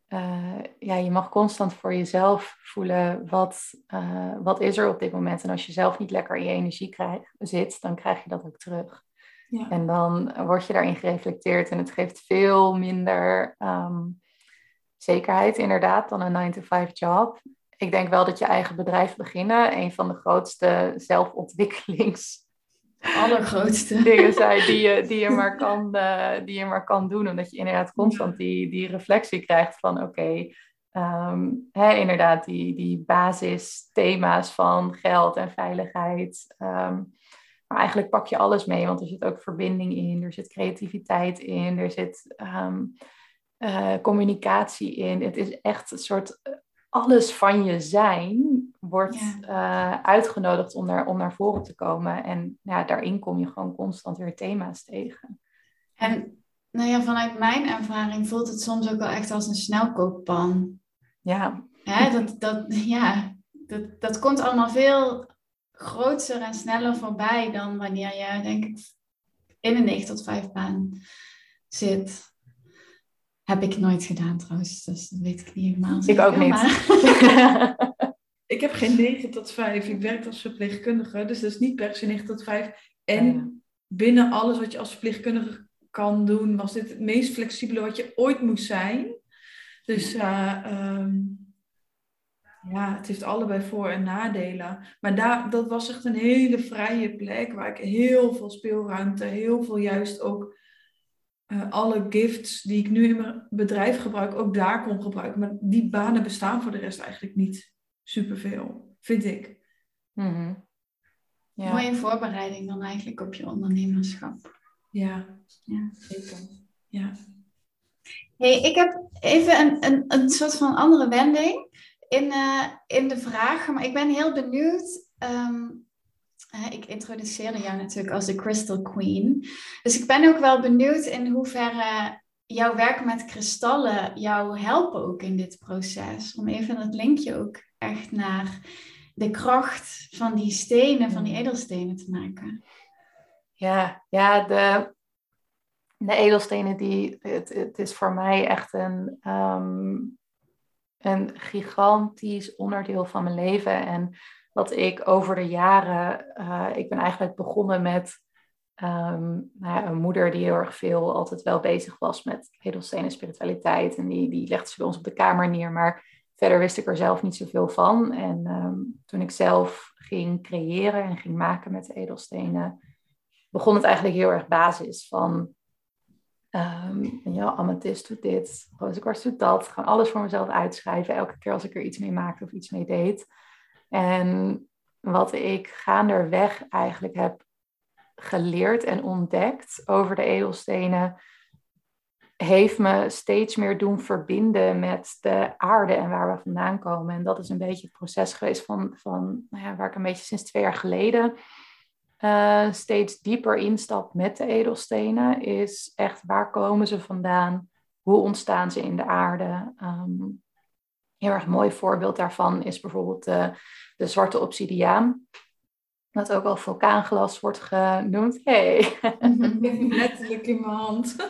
C: uh, ja, je mag constant voor jezelf voelen wat, uh, wat is er op dit moment. En als je zelf niet lekker in je energie krijg, zit, dan krijg je dat ook terug. Ja. En dan word je daarin gereflecteerd en het geeft veel minder um, zekerheid inderdaad dan een 9-to-5 job. Ik denk wel dat je eigen bedrijf beginnen een van de grootste zelfontwikkelings
B: allergrootste
C: dingen zijn die je, die, je maar kan, uh, die je maar kan doen. Omdat je inderdaad constant die, die reflectie krijgt van oké, okay, ehm, inderdaad die, die basisthema's van geld en veiligheid. Um, maar eigenlijk pak je alles mee, want er zit ook verbinding in, er zit creativiteit in, er zit um, uh, communicatie in. Het is echt een soort alles van je zijn wordt uh, uitgenodigd om naar, om naar voren te komen. En ja, daarin kom je gewoon constant weer thema's tegen.
B: En nou ja, vanuit mijn ervaring voelt het soms ook wel echt als een snelkookpan.
C: Ja.
B: ja dat, dat, ja, dat, dat komt allemaal veel groter en sneller voorbij dan wanneer je, denk ik, in een 9 tot 5 baan zit. Heb ik nooit gedaan trouwens, dus dat weet ik niet helemaal.
C: Ik ook niet.
A: ik heb geen 9 tot 5. Ik werk als verpleegkundige, dus dat is niet per se 9 tot 5. En binnen alles wat je als verpleegkundige kan doen, was dit het meest flexibele wat je ooit moest zijn. Dus uh, um, ja, het heeft allebei voor- en nadelen. Maar daar, dat was echt een hele vrije plek waar ik heel veel speelruimte, heel veel juist ook uh, alle gifts die ik nu in mijn bedrijf gebruik, ook daar kon gebruiken. Maar die banen bestaan voor de rest eigenlijk niet superveel, vind ik.
C: Mm
B: ja. Mooie voorbereiding dan eigenlijk op je ondernemerschap.
A: Ja, ja. zeker. Ja.
B: Hey, ik heb even een, een, een soort van andere wending in, uh, in de vragen, maar ik ben heel benieuwd. Um, ik introduceerde jou natuurlijk als de Crystal Queen. Dus ik ben ook wel benieuwd in hoeverre jouw werk met kristallen jou helpen ook in dit proces. Om even dat linkje ook echt naar de kracht van die stenen, van die edelstenen te maken.
C: Ja, ja de, de edelstenen, die, het, het is voor mij echt een, um, een gigantisch onderdeel van mijn leven. En dat ik over de jaren, uh, ik ben eigenlijk begonnen met um, nou ja, een moeder die heel erg veel altijd wel bezig was met edelstenen spiritualiteit. En die, die legde ze bij ons op de kamer neer. Maar verder wist ik er zelf niet zoveel van. En um, toen ik zelf ging creëren en ging maken met de edelstenen, begon het eigenlijk heel erg basis van Um, ja, amethyst doet dit, rozenkwarts doet dat. Gewoon alles voor mezelf uitschrijven, elke keer als ik er iets mee maakte of iets mee deed. En wat ik gaanderweg eigenlijk heb geleerd en ontdekt over de edelstenen, heeft me steeds meer doen verbinden met de aarde en waar we vandaan komen. En dat is een beetje het proces geweest van, van nou ja, waar ik een beetje sinds twee jaar geleden uh, steeds dieper instap met de edelstenen. Is echt waar komen ze vandaan? Hoe ontstaan ze in de aarde? Um, heel erg mooi voorbeeld daarvan is bijvoorbeeld de, de zwarte obsidiaan. Dat ook wel vulkaanglas wordt genoemd. Hey.
A: Letterlijk in mijn hand.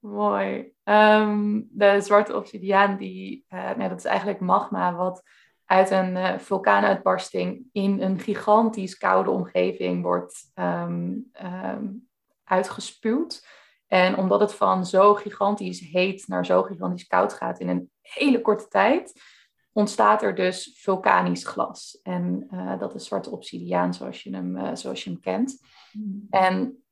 C: Mooi. Um, de zwarte obsidiaan, die, uh, nou, dat is eigenlijk magma wat uit een uh, vulkaanuitbarsting in een gigantisch koude omgeving wordt um, um, uitgespuwd. En omdat het van zo gigantisch heet naar zo gigantisch koud gaat in een hele korte tijd, ontstaat er dus vulkanisch glas. En uh, dat is zwarte obsidiaan zoals je hem, uh, zoals je hem kent. Mm. En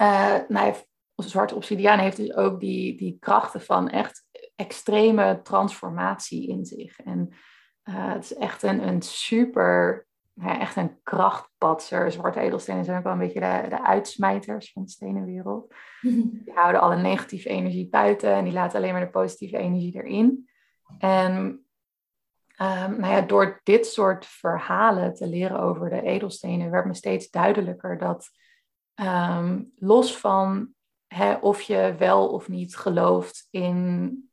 C: uh, nou, zwarte obsidiaan heeft dus ook die, die krachten van echt extreme transformatie in zich. En het is echt een, een super, ja, echt een krachtpatser. Zwarte edelstenen zijn ook wel een beetje de, de uitsmijters van de stenenwereld. Die houden alle negatieve energie buiten en die laten alleen maar de positieve energie erin. En Um, nou ja, door dit soort verhalen te leren over de edelstenen werd me steeds duidelijker dat um, los van hè, of je wel of niet gelooft in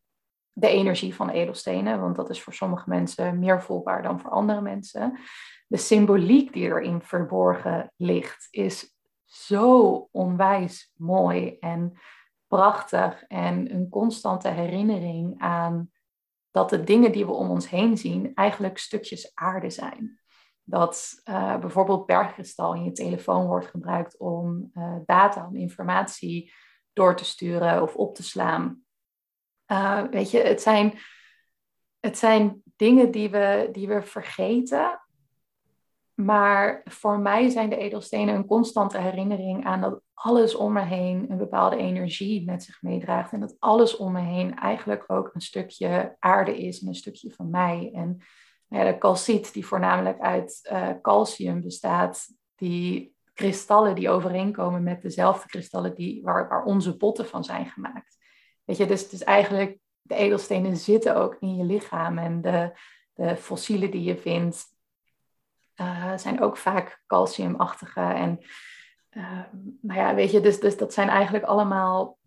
C: de energie van edelstenen, want dat is voor sommige mensen meer voelbaar dan voor andere mensen. De symboliek die erin verborgen ligt is zo onwijs mooi en prachtig en een constante herinnering aan dat de dingen die we om ons heen zien eigenlijk stukjes aarde zijn. Dat uh, bijvoorbeeld bergkristal in je telefoon wordt gebruikt om uh, data, om informatie door te sturen of op te slaan. Uh, weet je, het zijn, het zijn dingen die we, die we vergeten. Maar voor mij zijn de edelstenen een constante herinnering aan dat alles om me heen een bepaalde energie met zich meedraagt. En dat alles om me heen eigenlijk ook een stukje aarde is en een stukje van mij. En ja, de calciet, die voornamelijk uit uh, calcium bestaat, die kristallen die overeenkomen met dezelfde kristallen die, waar, waar onze botten van zijn gemaakt. Weet je, dus, dus eigenlijk de edelstenen zitten ook in je lichaam en de, de fossielen die je vindt uh, zijn ook vaak calciumachtige en uh, nou ja, weet je, dus, dus dat zijn eigenlijk allemaal,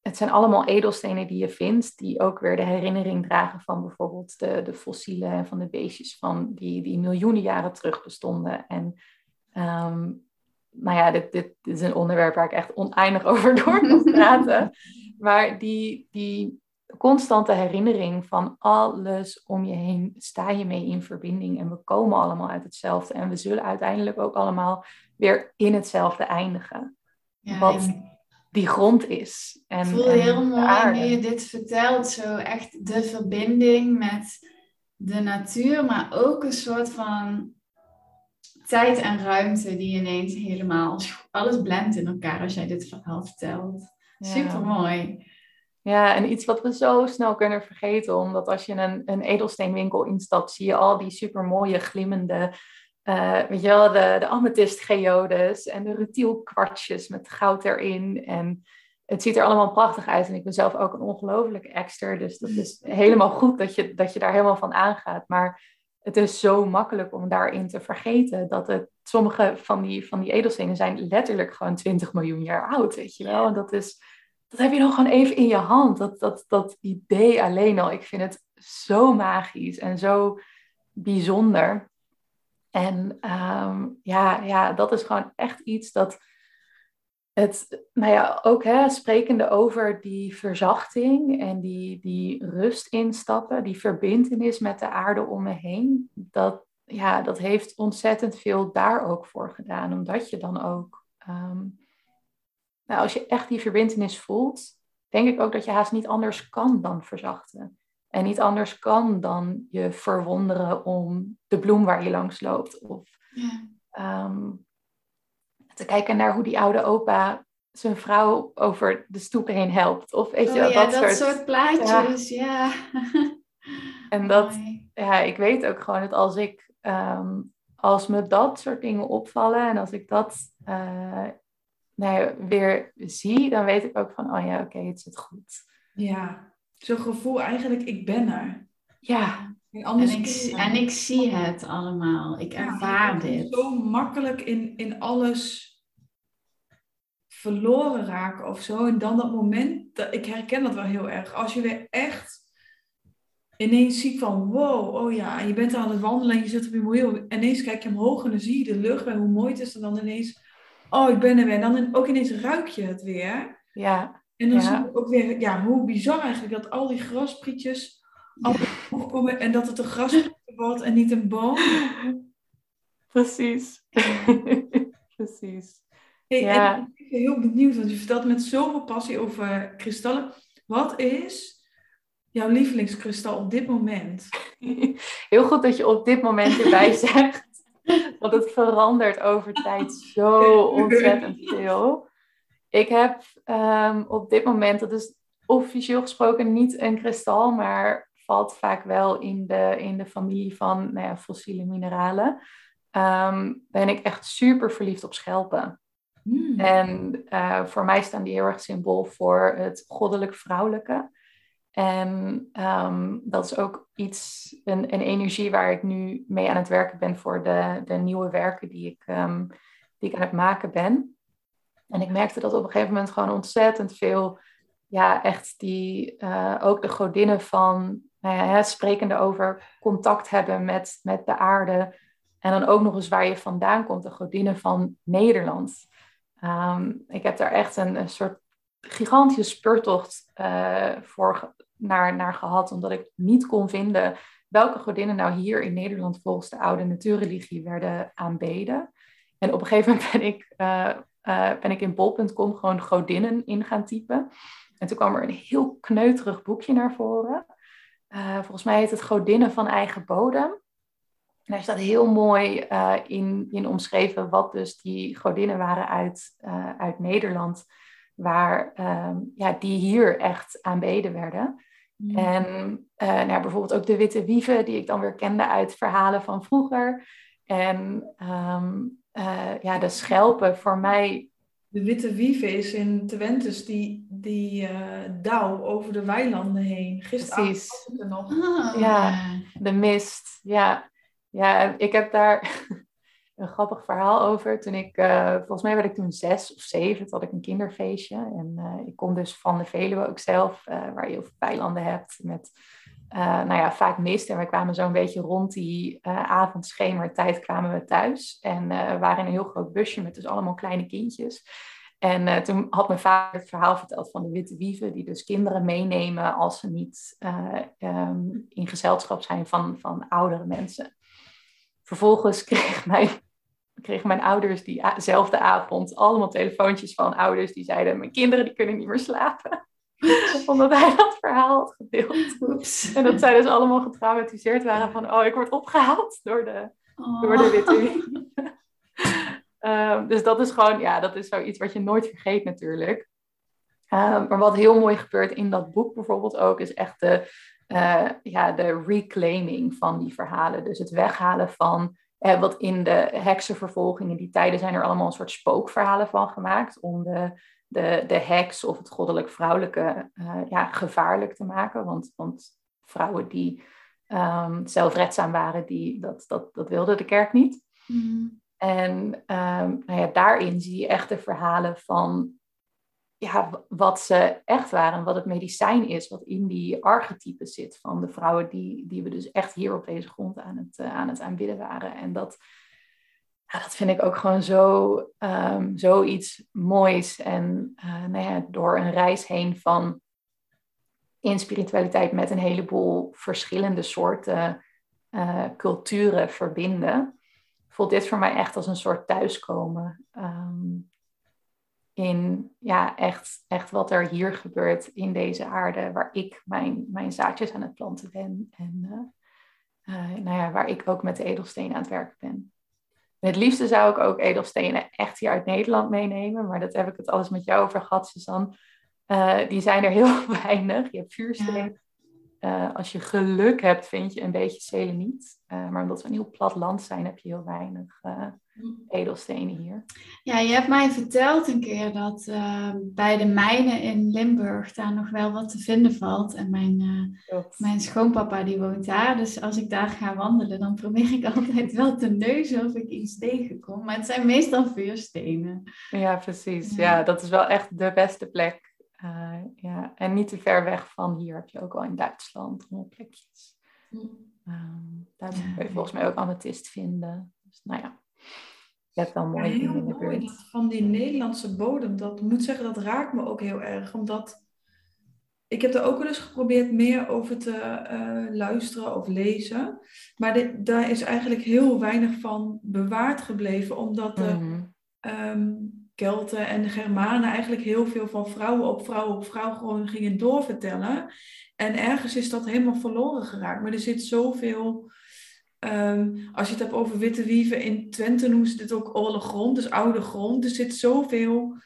C: het zijn allemaal edelstenen die je vindt, die ook weer de herinnering dragen van bijvoorbeeld de, de fossielen en van de beestjes van die, die miljoenen jaren terug bestonden. En um, nou ja, dit, dit, is een onderwerp waar ik echt oneindig over door kan praten. maar die, die constante herinnering van alles om je heen sta je mee in verbinding en we komen allemaal uit hetzelfde en we zullen uiteindelijk ook allemaal weer in hetzelfde eindigen. Ja, wat die grond is.
B: En, ik voel heel mooi nu je dit vertelt, zo echt de verbinding met de natuur, maar ook een soort van tijd en ruimte die ineens helemaal, alles blendt in elkaar als jij dit verhaal vertelt. Super mooi.
C: Ja, en iets wat we zo snel kunnen vergeten, omdat als je een, een edelsteenwinkel instapt, zie je al die super mooie glimmende, uh, weet je wel, de, de amethyst geodes en de rutielkwartjes met goud erin. En het ziet er allemaal prachtig uit. En ik ben zelf ook een ongelofelijke exter, dus dat is helemaal goed dat je, dat je daar helemaal van aangaat. Maar het is zo makkelijk om daarin te vergeten dat het, sommige van die, van die edelstenen zijn letterlijk gewoon 20 miljoen jaar oud, weet je wel. En dat is dat heb je dan gewoon even in je hand. Dat, dat, dat idee alleen al. Ik vind het zo magisch en zo bijzonder. En ehm, ja, ja, dat is gewoon echt iets dat het, nou ja, ook hè, sprekende over die verzachting en die, die rust instappen, die verbindenis met de aarde om me heen, dat, ja, dat heeft ontzettend veel daar ook voor gedaan, omdat je dan ook ehm, nou, als je echt die verbindenis voelt, denk ik ook dat je haast niet anders kan dan verzachten. En niet anders kan dan je verwonderen om de bloem waar je langs loopt. Of ja. Ehm, te kijken naar hoe die oude opa zijn vrouw over de stoep heen helpt. Of weet je,
B: oh, ja, dat, dat soort, plaatjes, ja.
C: En dat, ja, ik weet ook gewoon dat als ik, um, als me dat soort dingen opvallen en als ik dat uh, nou weer zie, dan weet ik ook van, oh ja, oké, het zit goed.
A: Ja, zo'n gevoel eigenlijk, ik ben er.
C: Ja.
B: En, ik, en ik zie het allemaal. Ik ervaar dit.
A: Zo makkelijk in, in alles verloren raken of zo. En dan dat moment, dat, ik herken dat wel heel erg. Als je weer echt ineens ziet van wow, oh ja, je bent aan het wandelen en je zit op je mobiel. En ineens kijk je omhoog en dan zie je de lucht en hoe mooi het is. En dan ineens, oh, ik ben er weer. En dan ook ineens ruik je het weer.
C: Ja.
A: En dan
C: ja.
A: zie je ook weer, ja, hoe bizar eigenlijk dat al die grasprietjes komen en dat het een grasprietje wordt en niet een boom.
C: Precies. Precies.
A: Hey, ja. en ik ben heel benieuwd, want je vertelt met zoveel passie over kristallen. Wat is jouw lievelingskristal op dit moment?
C: Heel goed dat je op dit moment erbij zegt. Want het verandert over tijd zo ontzettend veel. Ik heb um, op dit moment, dat is officieel gesproken niet een kristal, maar valt vaak wel in de, in de familie van nou ja, fossiele mineralen. Um, ben ik echt super verliefd op schelpen. Hmm. En uh, voor mij staan die heel erg symbool voor het goddelijk vrouwelijke. En um, dat is ook iets, een, een, energie waar ik nu mee aan het werken ben voor de, de nieuwe werken die ik, um, die ik aan het maken ben. En ik merkte dat op een gegeven moment gewoon ontzettend veel, ja, echt die, uh, ook de godinnen van, nou ja, sprekende over contact hebben met, met de aarde. En dan ook nog eens waar je vandaan komt, de godinnen van Nederland. Um, ik heb daar echt een, een soort gigantische speurtocht voor naar, naar gehad, omdat ik niet kon vinden welke godinnen nou hier in Nederland volgens de oude natuurreligie werden aanbeden. En op een gegeven moment ben ik, uh, uh, ben ik in bol.com gewoon godinnen in gaan typen. En toen kwam er een heel kneuterig boekje naar voren. volgens mij heet het Godinnen van eigen bodem. En daar staat heel mooi in, in omschreven wat dus die godinnen waren uit, uit Nederland, waar um, ja, die hier echt aanbeden werden. Mm. En uh, nou, bijvoorbeeld ook de witte wieven, die ik dan weer kende uit verhalen van vroeger. En um, ja, de schelpen voor mij.
A: De witte wieven is in Twentes die, die dauw over de weilanden heen. Gisteren
C: Precies. er nog. Ah. Ja, de mist. Ja, ja, ik heb daar een grappig verhaal over. Toen ik, uh, volgens mij werd ik toen zes of zeven, had ik een kinderfeestje. En uh, ik kom dus van de Veluwe ook zelf, uh, waar je heel veel weilanden hebt met, nou ja, vaak mist. En we kwamen zo'n beetje rond die avondschemertijd kwamen we thuis. En we waren in een heel groot busje met dus allemaal kleine kindjes. En toen had mijn vader het verhaal verteld van de witte wieven, die dus kinderen meenemen als ze niet um, in gezelschap zijn van, van oudere mensen. Vervolgens kreeg mijn, kregen mijn ouders diezelfde avond allemaal telefoontjes van ouders die zeiden: Mijn kinderen die kunnen niet meer slapen. Omdat hij dat verhaal had gedeeld. Oeps. En dat zij dus allemaal getraumatiseerd waren van: Oh, ik word opgehaald door de, oh. door de witte. um, dus dat is gewoon, ja, dat is zoiets wat je nooit vergeet natuurlijk. Um, maar wat heel mooi gebeurt in dat boek bijvoorbeeld ook, is echt de, uh, ja, de reclaiming van die verhalen. Dus het weghalen van wat in de heksenvervolgingen, die tijden zijn er allemaal een soort spookverhalen van gemaakt. Om de, de, de heks of het goddelijk vrouwelijke uh, ja, gevaarlijk te maken. Want, want vrouwen die um, zelfredzaam waren, die, dat, dat, dat wilde de kerk niet. Mm. En um, nou ja, daarin zie je echt de verhalen van ja, wat ze echt waren, wat het medicijn is, wat in die archetypen zit van de vrouwen die, die we dus echt hier op deze grond aan het, uh, aan het aanbidden waren. En dat, ja, dat vind ik ook gewoon zo um, zoiets moois. En uh, nou door een reis heen van in spiritualiteit met een heleboel verschillende soorten uh, culturen verbinden, voelt dit voor mij echt als een soort thuiskomen. Um, in ja, echt, echt wat er hier gebeurt in deze aarde, waar ik mijn, mijn zaadjes aan het planten ben. En uh, uh, nou ja, waar ik ook met de edelstenen aan het werken ben. het liefste zou ik ook edelstenen echt hier uit Nederland meenemen, maar dat heb ik het alles met jou over gehad, Suzanne. Uh, die zijn er heel weinig. Je hebt vuursteen. eh, als je geluk hebt, vind je een beetje seleniet. Maar omdat we een heel plat land zijn, heb je heel weinig edelstenen hier.
B: Ja, je hebt mij verteld een keer dat bij de mijnen in Limburg daar nog wel wat te vinden valt. En mijn, mijn schoonpapa die woont daar. Dus als ik daar ga wandelen, dan probeer ik altijd wel te neuzen of ik iets tegenkom. Maar het zijn meestal vuurstenen.
C: Ja, precies. Ja, ja dat is wel echt de beste plek uh, ja, en niet te ver weg van hier heb je ook wel in Duitsland allemaal plekjes. Um, daar kun je volgens mij ook amethyst vinden. Dus nou ja, je hebt dan mooie ja, dingen de buurt.
A: Van die Nederlandse bodem, dat moet zeggen, dat raakt me ook heel erg. Omdat ik heb er ook wel eens geprobeerd meer over te uh, luisteren of lezen. Maar dit, daar is eigenlijk heel weinig van bewaard gebleven. Omdat de, mm -hmm. Kelten en de Germanen eigenlijk heel veel van vrouwen op vrouw op vrouw gewoon gingen doorvertellen. En ergens is dat helemaal verloren geraakt. Maar er zit zoveel. Um, als je het hebt over witte wieven in Twente noemen ze dit ook oude grond, dus oude grond. Er zit zoveel.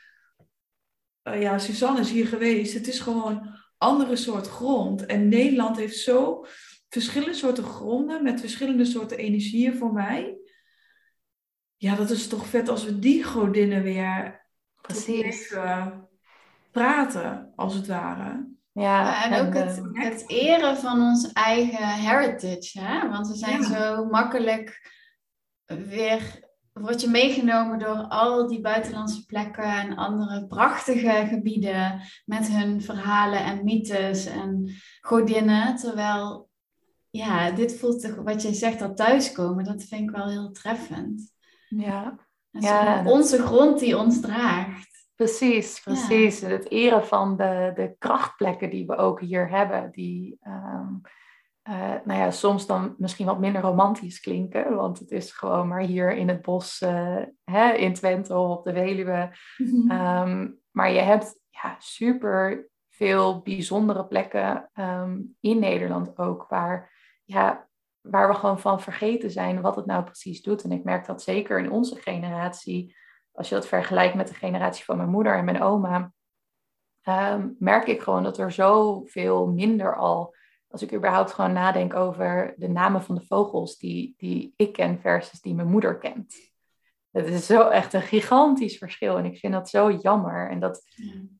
A: Uh, ja, Suzanne is hier geweest. Het is gewoon andere soort grond. En Nederland heeft zo verschillende soorten gronden met verschillende soorten energieën voor mij ja, dat is toch vet als we die godinnen weer
C: Precies.
A: praten, als het ware.
B: Ja, en, ook het, eh, het, eren van ons eigen heritage. Hè? Want we zijn zo makkelijk weer, word je meegenomen door al die buitenlandse plekken en andere prachtige gebieden met hun verhalen en mythes en godinnen. Terwijl, ja, dit voelt toch, wat je zegt, dat thuiskomen, dat vind ik wel heel treffend.
C: Ja.
B: ja onze grond die ons draagt.
C: Precies, precies. Het eren van de, de krachtplekken die we ook hier hebben, die um, nou ja, soms dan misschien wat minder romantisch klinken, want het is gewoon maar hier in het bos uh, hè, in Twente of op de Veluwe. Mhm. Ehm, maar je hebt ja, super veel bijzondere plekken um, in Nederland ook, waar ja, waar we gewoon van vergeten zijn wat het nou precies doet. En ik merk dat zeker in onze generatie, als je dat vergelijkt met de generatie van mijn moeder en mijn oma, um, merk ik gewoon dat er zoveel minder al, als ik überhaupt gewoon nadenk over de namen van de vogels die, die ik ken versus die mijn moeder kent. Het is zo echt een gigantisch verschil en ik vind dat zo jammer. En dat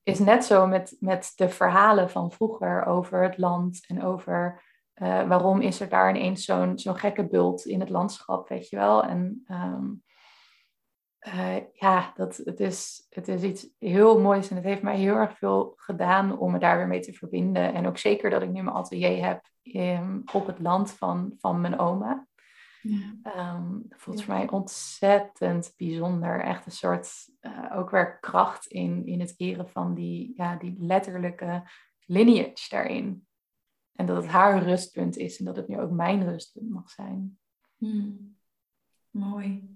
C: is net zo met, met de verhalen van vroeger over het land en over uh, waarom is er daar ineens zo'n zo'n gekke bult in het landschap, weet je wel? En um, uh, ja, dat, het, is, het is iets heel moois en het heeft mij heel erg veel gedaan om me daar weer mee te verbinden. En ook zeker dat ik nu mijn atelier heb in, op het land van, van mijn oma. Ja. Um, dat voelt voor mij ontzettend bijzonder. Echt een soort, uh, ook weer kracht in, in het eren van die, ja, die letterlijke lineage daarin. En dat het haar rustpunt is en dat het nu ook mijn rustpunt mag zijn.
A: Hmm. Mooi.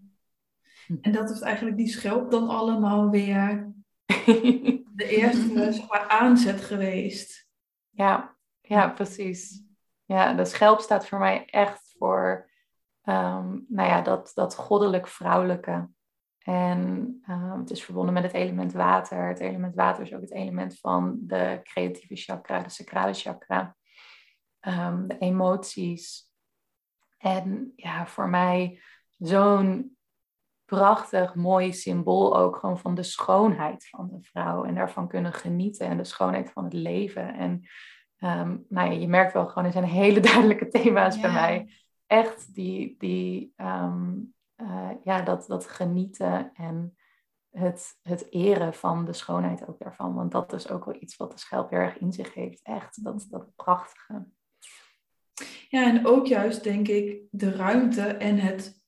A: Hm. En dat is eigenlijk die schelp dan allemaal weer de eerste zeg maar, aanzet geweest.
C: Ja, ja, precies. Ja, de schelp staat voor mij echt voor um, nou ja, dat, dat goddelijk-vrouwelijke. En um, het is verbonden met het element water. Het element water is ook het element van de creatieve chakra, de sacrale chakra. Ehm, de emoties. En ja, voor mij zo'n prachtig, mooi symbool ook gewoon van de schoonheid van de vrouw. En daarvan kunnen genieten en de schoonheid van het leven. En um, nou ja, je merkt wel gewoon, er zijn hele duidelijke thema's bij mij. Echt die, die ehm, eh, ja, dat, dat genieten en het, het eren van de schoonheid ook daarvan. Want dat is ook wel iets wat de schelp erg in zich heeft. Echt, dat, dat prachtige.
A: Ja, en ook juist denk ik de ruimte en het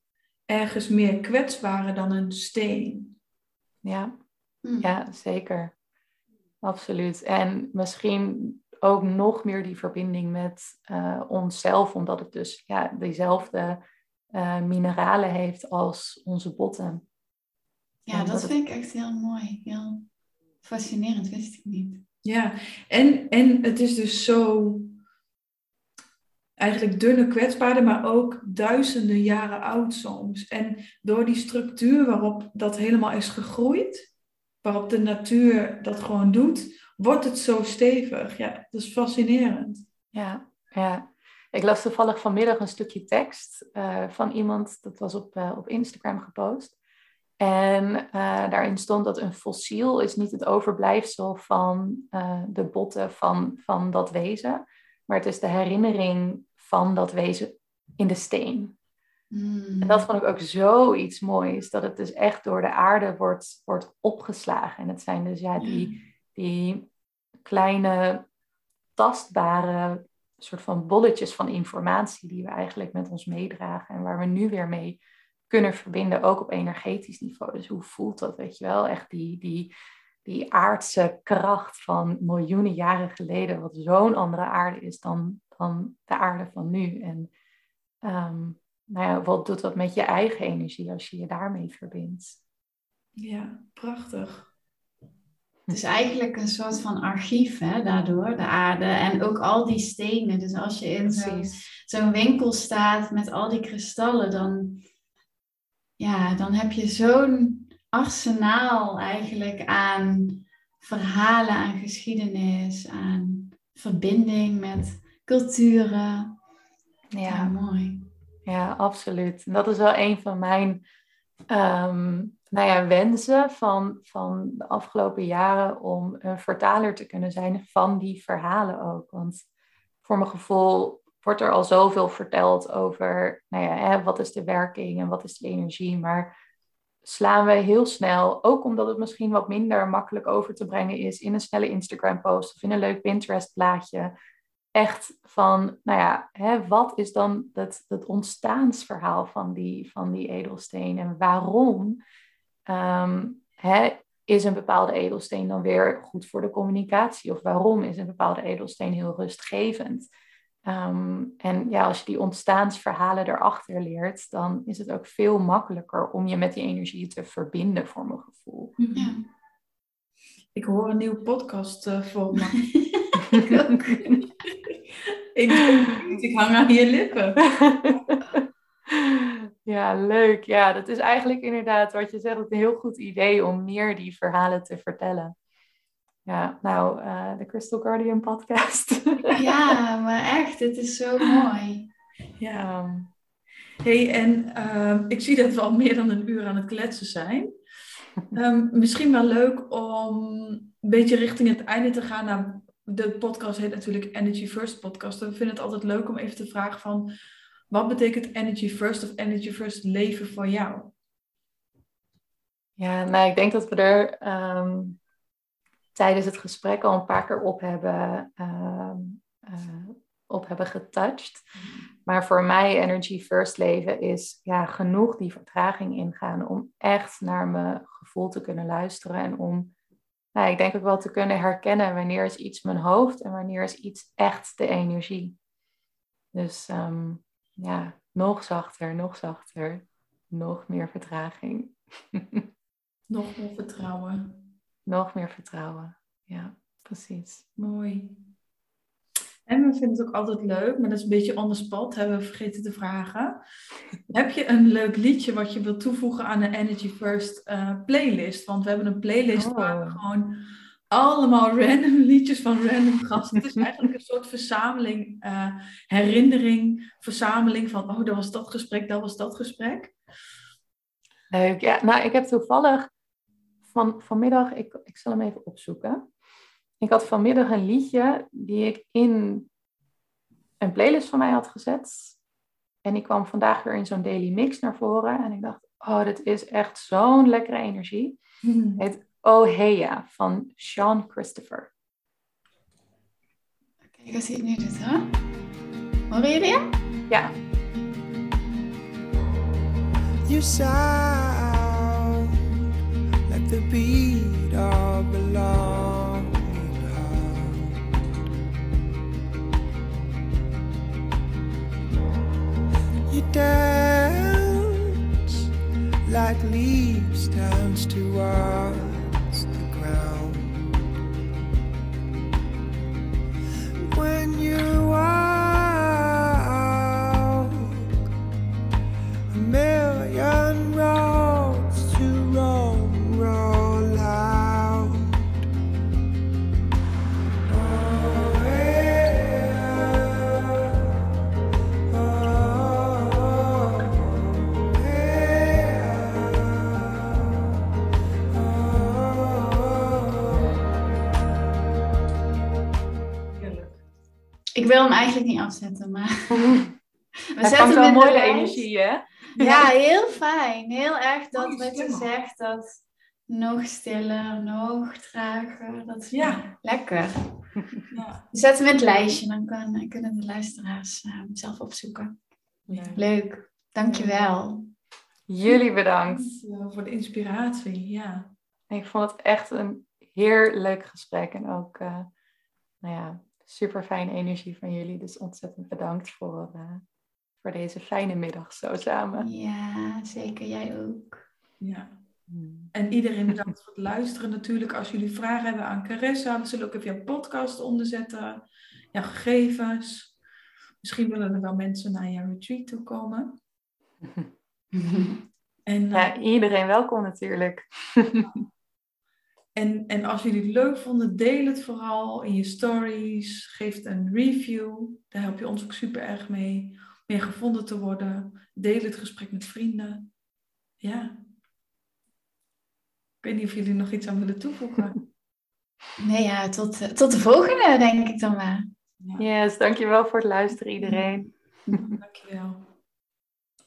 A: ergens meer kwetsbare dan een steen.
C: Ja, hm. ja zeker. Absoluut. En misschien ook nog meer die verbinding met uh, onszelf, omdat het dus ja, diezelfde uh, mineralen heeft als onze botten.
B: Ja, dat, vind ik echt heel mooi. Heel fascinerend, wist ik niet.
A: Ja, en, en het is dus zo eigenlijk dunne kwetsbaarden, maar ook duizenden jaren oud soms. En door die structuur waarop dat helemaal is gegroeid, waarop de natuur dat gewoon doet, wordt het zo stevig. Ja, dat is fascinerend.
C: Ja, ja. Ik las toevallig vanmiddag een stukje tekst uh, van iemand, dat was op, uh, op Instagram gepost. En uh, daarin stond dat een fossiel is niet het overblijfsel van de botten van, van dat wezen, maar het is de herinnering van dat wezen in de steen. Mm. En dat vond ik ook zoiets moois, dat het dus echt door de aarde wordt, wordt opgeslagen. En het zijn dus ja, die, die kleine tastbare soort van bolletjes van informatie die we eigenlijk met ons meedragen en waar we nu weer mee kunnen verbinden, ook op energetisch niveau. Dus hoe voelt dat, weet je wel? Echt die, die, die aardse kracht van miljoenen jaren geleden, wat zo'n andere aarde is dan, dan de aarde van nu. En um, nou ja, wat doet dat met je eigen energie als je je daarmee verbindt?
A: Ja, prachtig.
B: Het is eigenlijk een soort van archief hè, daardoor, de aarde. En ook al die stenen. Dus als je in zo'n winkel staat met al die kristallen, dan, ja, dan heb je zo'n arsenaal eigenlijk aan verhalen, aan geschiedenis, aan verbinding met culturen. Ja, ja mooi.
C: Ja, absoluut. En dat is wel een van mijn Ehm, nou ja, wensen van, van de afgelopen jaren om een vertaler te kunnen zijn van die verhalen ook. Want voor mijn gevoel wordt er al zoveel verteld over nou ja, hè, wat is de werking en wat is de energie. Maar slaan we heel snel, ook omdat het misschien wat minder makkelijk over te brengen is in een snelle Instagram post of in een leuk Pinterest plaatje echt van, nou ja, hè, wat is dan het, het ontstaansverhaal van die, van die edelsteen en waarom ehm, hè, is een bepaalde edelsteen dan weer goed voor de communicatie of waarom is een bepaalde edelsteen heel rustgevend. Ehm, en ja, als je die ontstaansverhalen erachter leert, dan is het ook veel makkelijker om je met die energie te verbinden, voor mijn gevoel. Ja.
A: Ik hoor een nieuwe podcast uh, voor me. ik, ik hang aan je lippen.
C: Ja, leuk. Ja, dat is eigenlijk inderdaad wat je zegt, een heel goed idee om meer die verhalen te vertellen. Ja, nou, uh, de Crystal Guardian podcast.
B: ja, maar echt, het is zo mooi.
A: Ja. hey, en uh, ik zie dat we al meer dan een uur aan het kletsen zijn. Um, misschien wel leuk om een beetje richting het einde te gaan naar de podcast heet natuurlijk Energy First podcast. we vinden het altijd leuk om even te vragen van... Wat betekent Energy First of Energy First leven voor jou?
C: Ja, nou, ik denk dat we er ehm, tijdens het gesprek al een paar keer op hebben, uh, uh, op hebben getouched. Maar voor mij Energy First leven is ja, genoeg die vertraging ingaan om echt naar mijn gevoel te kunnen luisteren en om nou, ik denk ook wel te kunnen herkennen wanneer is iets mijn hoofd en wanneer is iets echt de energie. Dus um, ja, nog zachter, nog zachter, nog meer vertraging.
A: nog meer vertrouwen.
C: Nog meer vertrouwen, ja, precies.
A: Mooi. En we vinden het ook altijd leuk, maar dat is een beetje on the spot, hebben we vergeten te vragen. Heb je een leuk liedje wat je wilt toevoegen aan de Energy First uh, playlist? Want we hebben een playlist oh. waar we gewoon allemaal random liedjes van random gasten. Het is eigenlijk een soort verzameling, uh, herinnering, verzameling van, oh, dat was dat gesprek, dat was dat gesprek.
C: Leuk, ja. Nou, ik heb toevallig van, vanmiddag, ik, ik zal hem even opzoeken. Ik had vanmiddag een liedje die ik in een playlist van mij had gezet. En ik kwam vandaag weer in zo'n daily mix naar voren. En ik dacht, oh, dit is echt zo'n lekkere energie. Het heet Oh Heya van Sean Christopher.
B: Kijk, als ik nu dit, hè? Horen jullie hem?
C: Ja. You sound like the beat of a You dance like leaves dance towards
B: Ik wil hem eigenlijk niet afzetten, maar...
C: We Hij vangt wel mooie energie, hè?
B: Ja, heel fijn. Heel erg dat wat je zegt, dat nog stiller, nog trager. Dat is ja. lekker. Ja. Zet hem in het lijstje, dan kan, kunnen de luisteraars uh, zelf opzoeken. Ja. Leuk, dankjewel.
C: Jullie bedankt.
A: voor de inspiratie, ja.
C: Ik vond het echt een heer leuk gesprek en ook uh, nou ja, super fijne energie van jullie. Dus ontzettend bedankt voor, uh, voor deze fijne middag zo samen.
B: Ja, zeker. Jij ook.
A: Ja. Hmm. En iedereen bedankt voor het luisteren natuurlijk. Als jullie vragen hebben aan Caressa, we zullen ook even jouw podcast onderzetten. Jouw gegevens. Misschien willen er wel mensen naar jouw retreat toe komen.
C: en, ja, eh, iedereen welkom natuurlijk.
A: en, en als jullie het leuk vonden, deel het vooral in je stories. Geef een review. Daar help je ons ook super erg mee. Meer gevonden te worden. Deel het gesprek met vrienden. Ja. Ik weet niet of jullie nog iets aan willen toevoegen.
B: Nee, ja, tot, eh, tot de volgende, denk ik dan maar.
C: Ja. Yes, dankjewel voor het luisteren iedereen.
A: Dankjewel.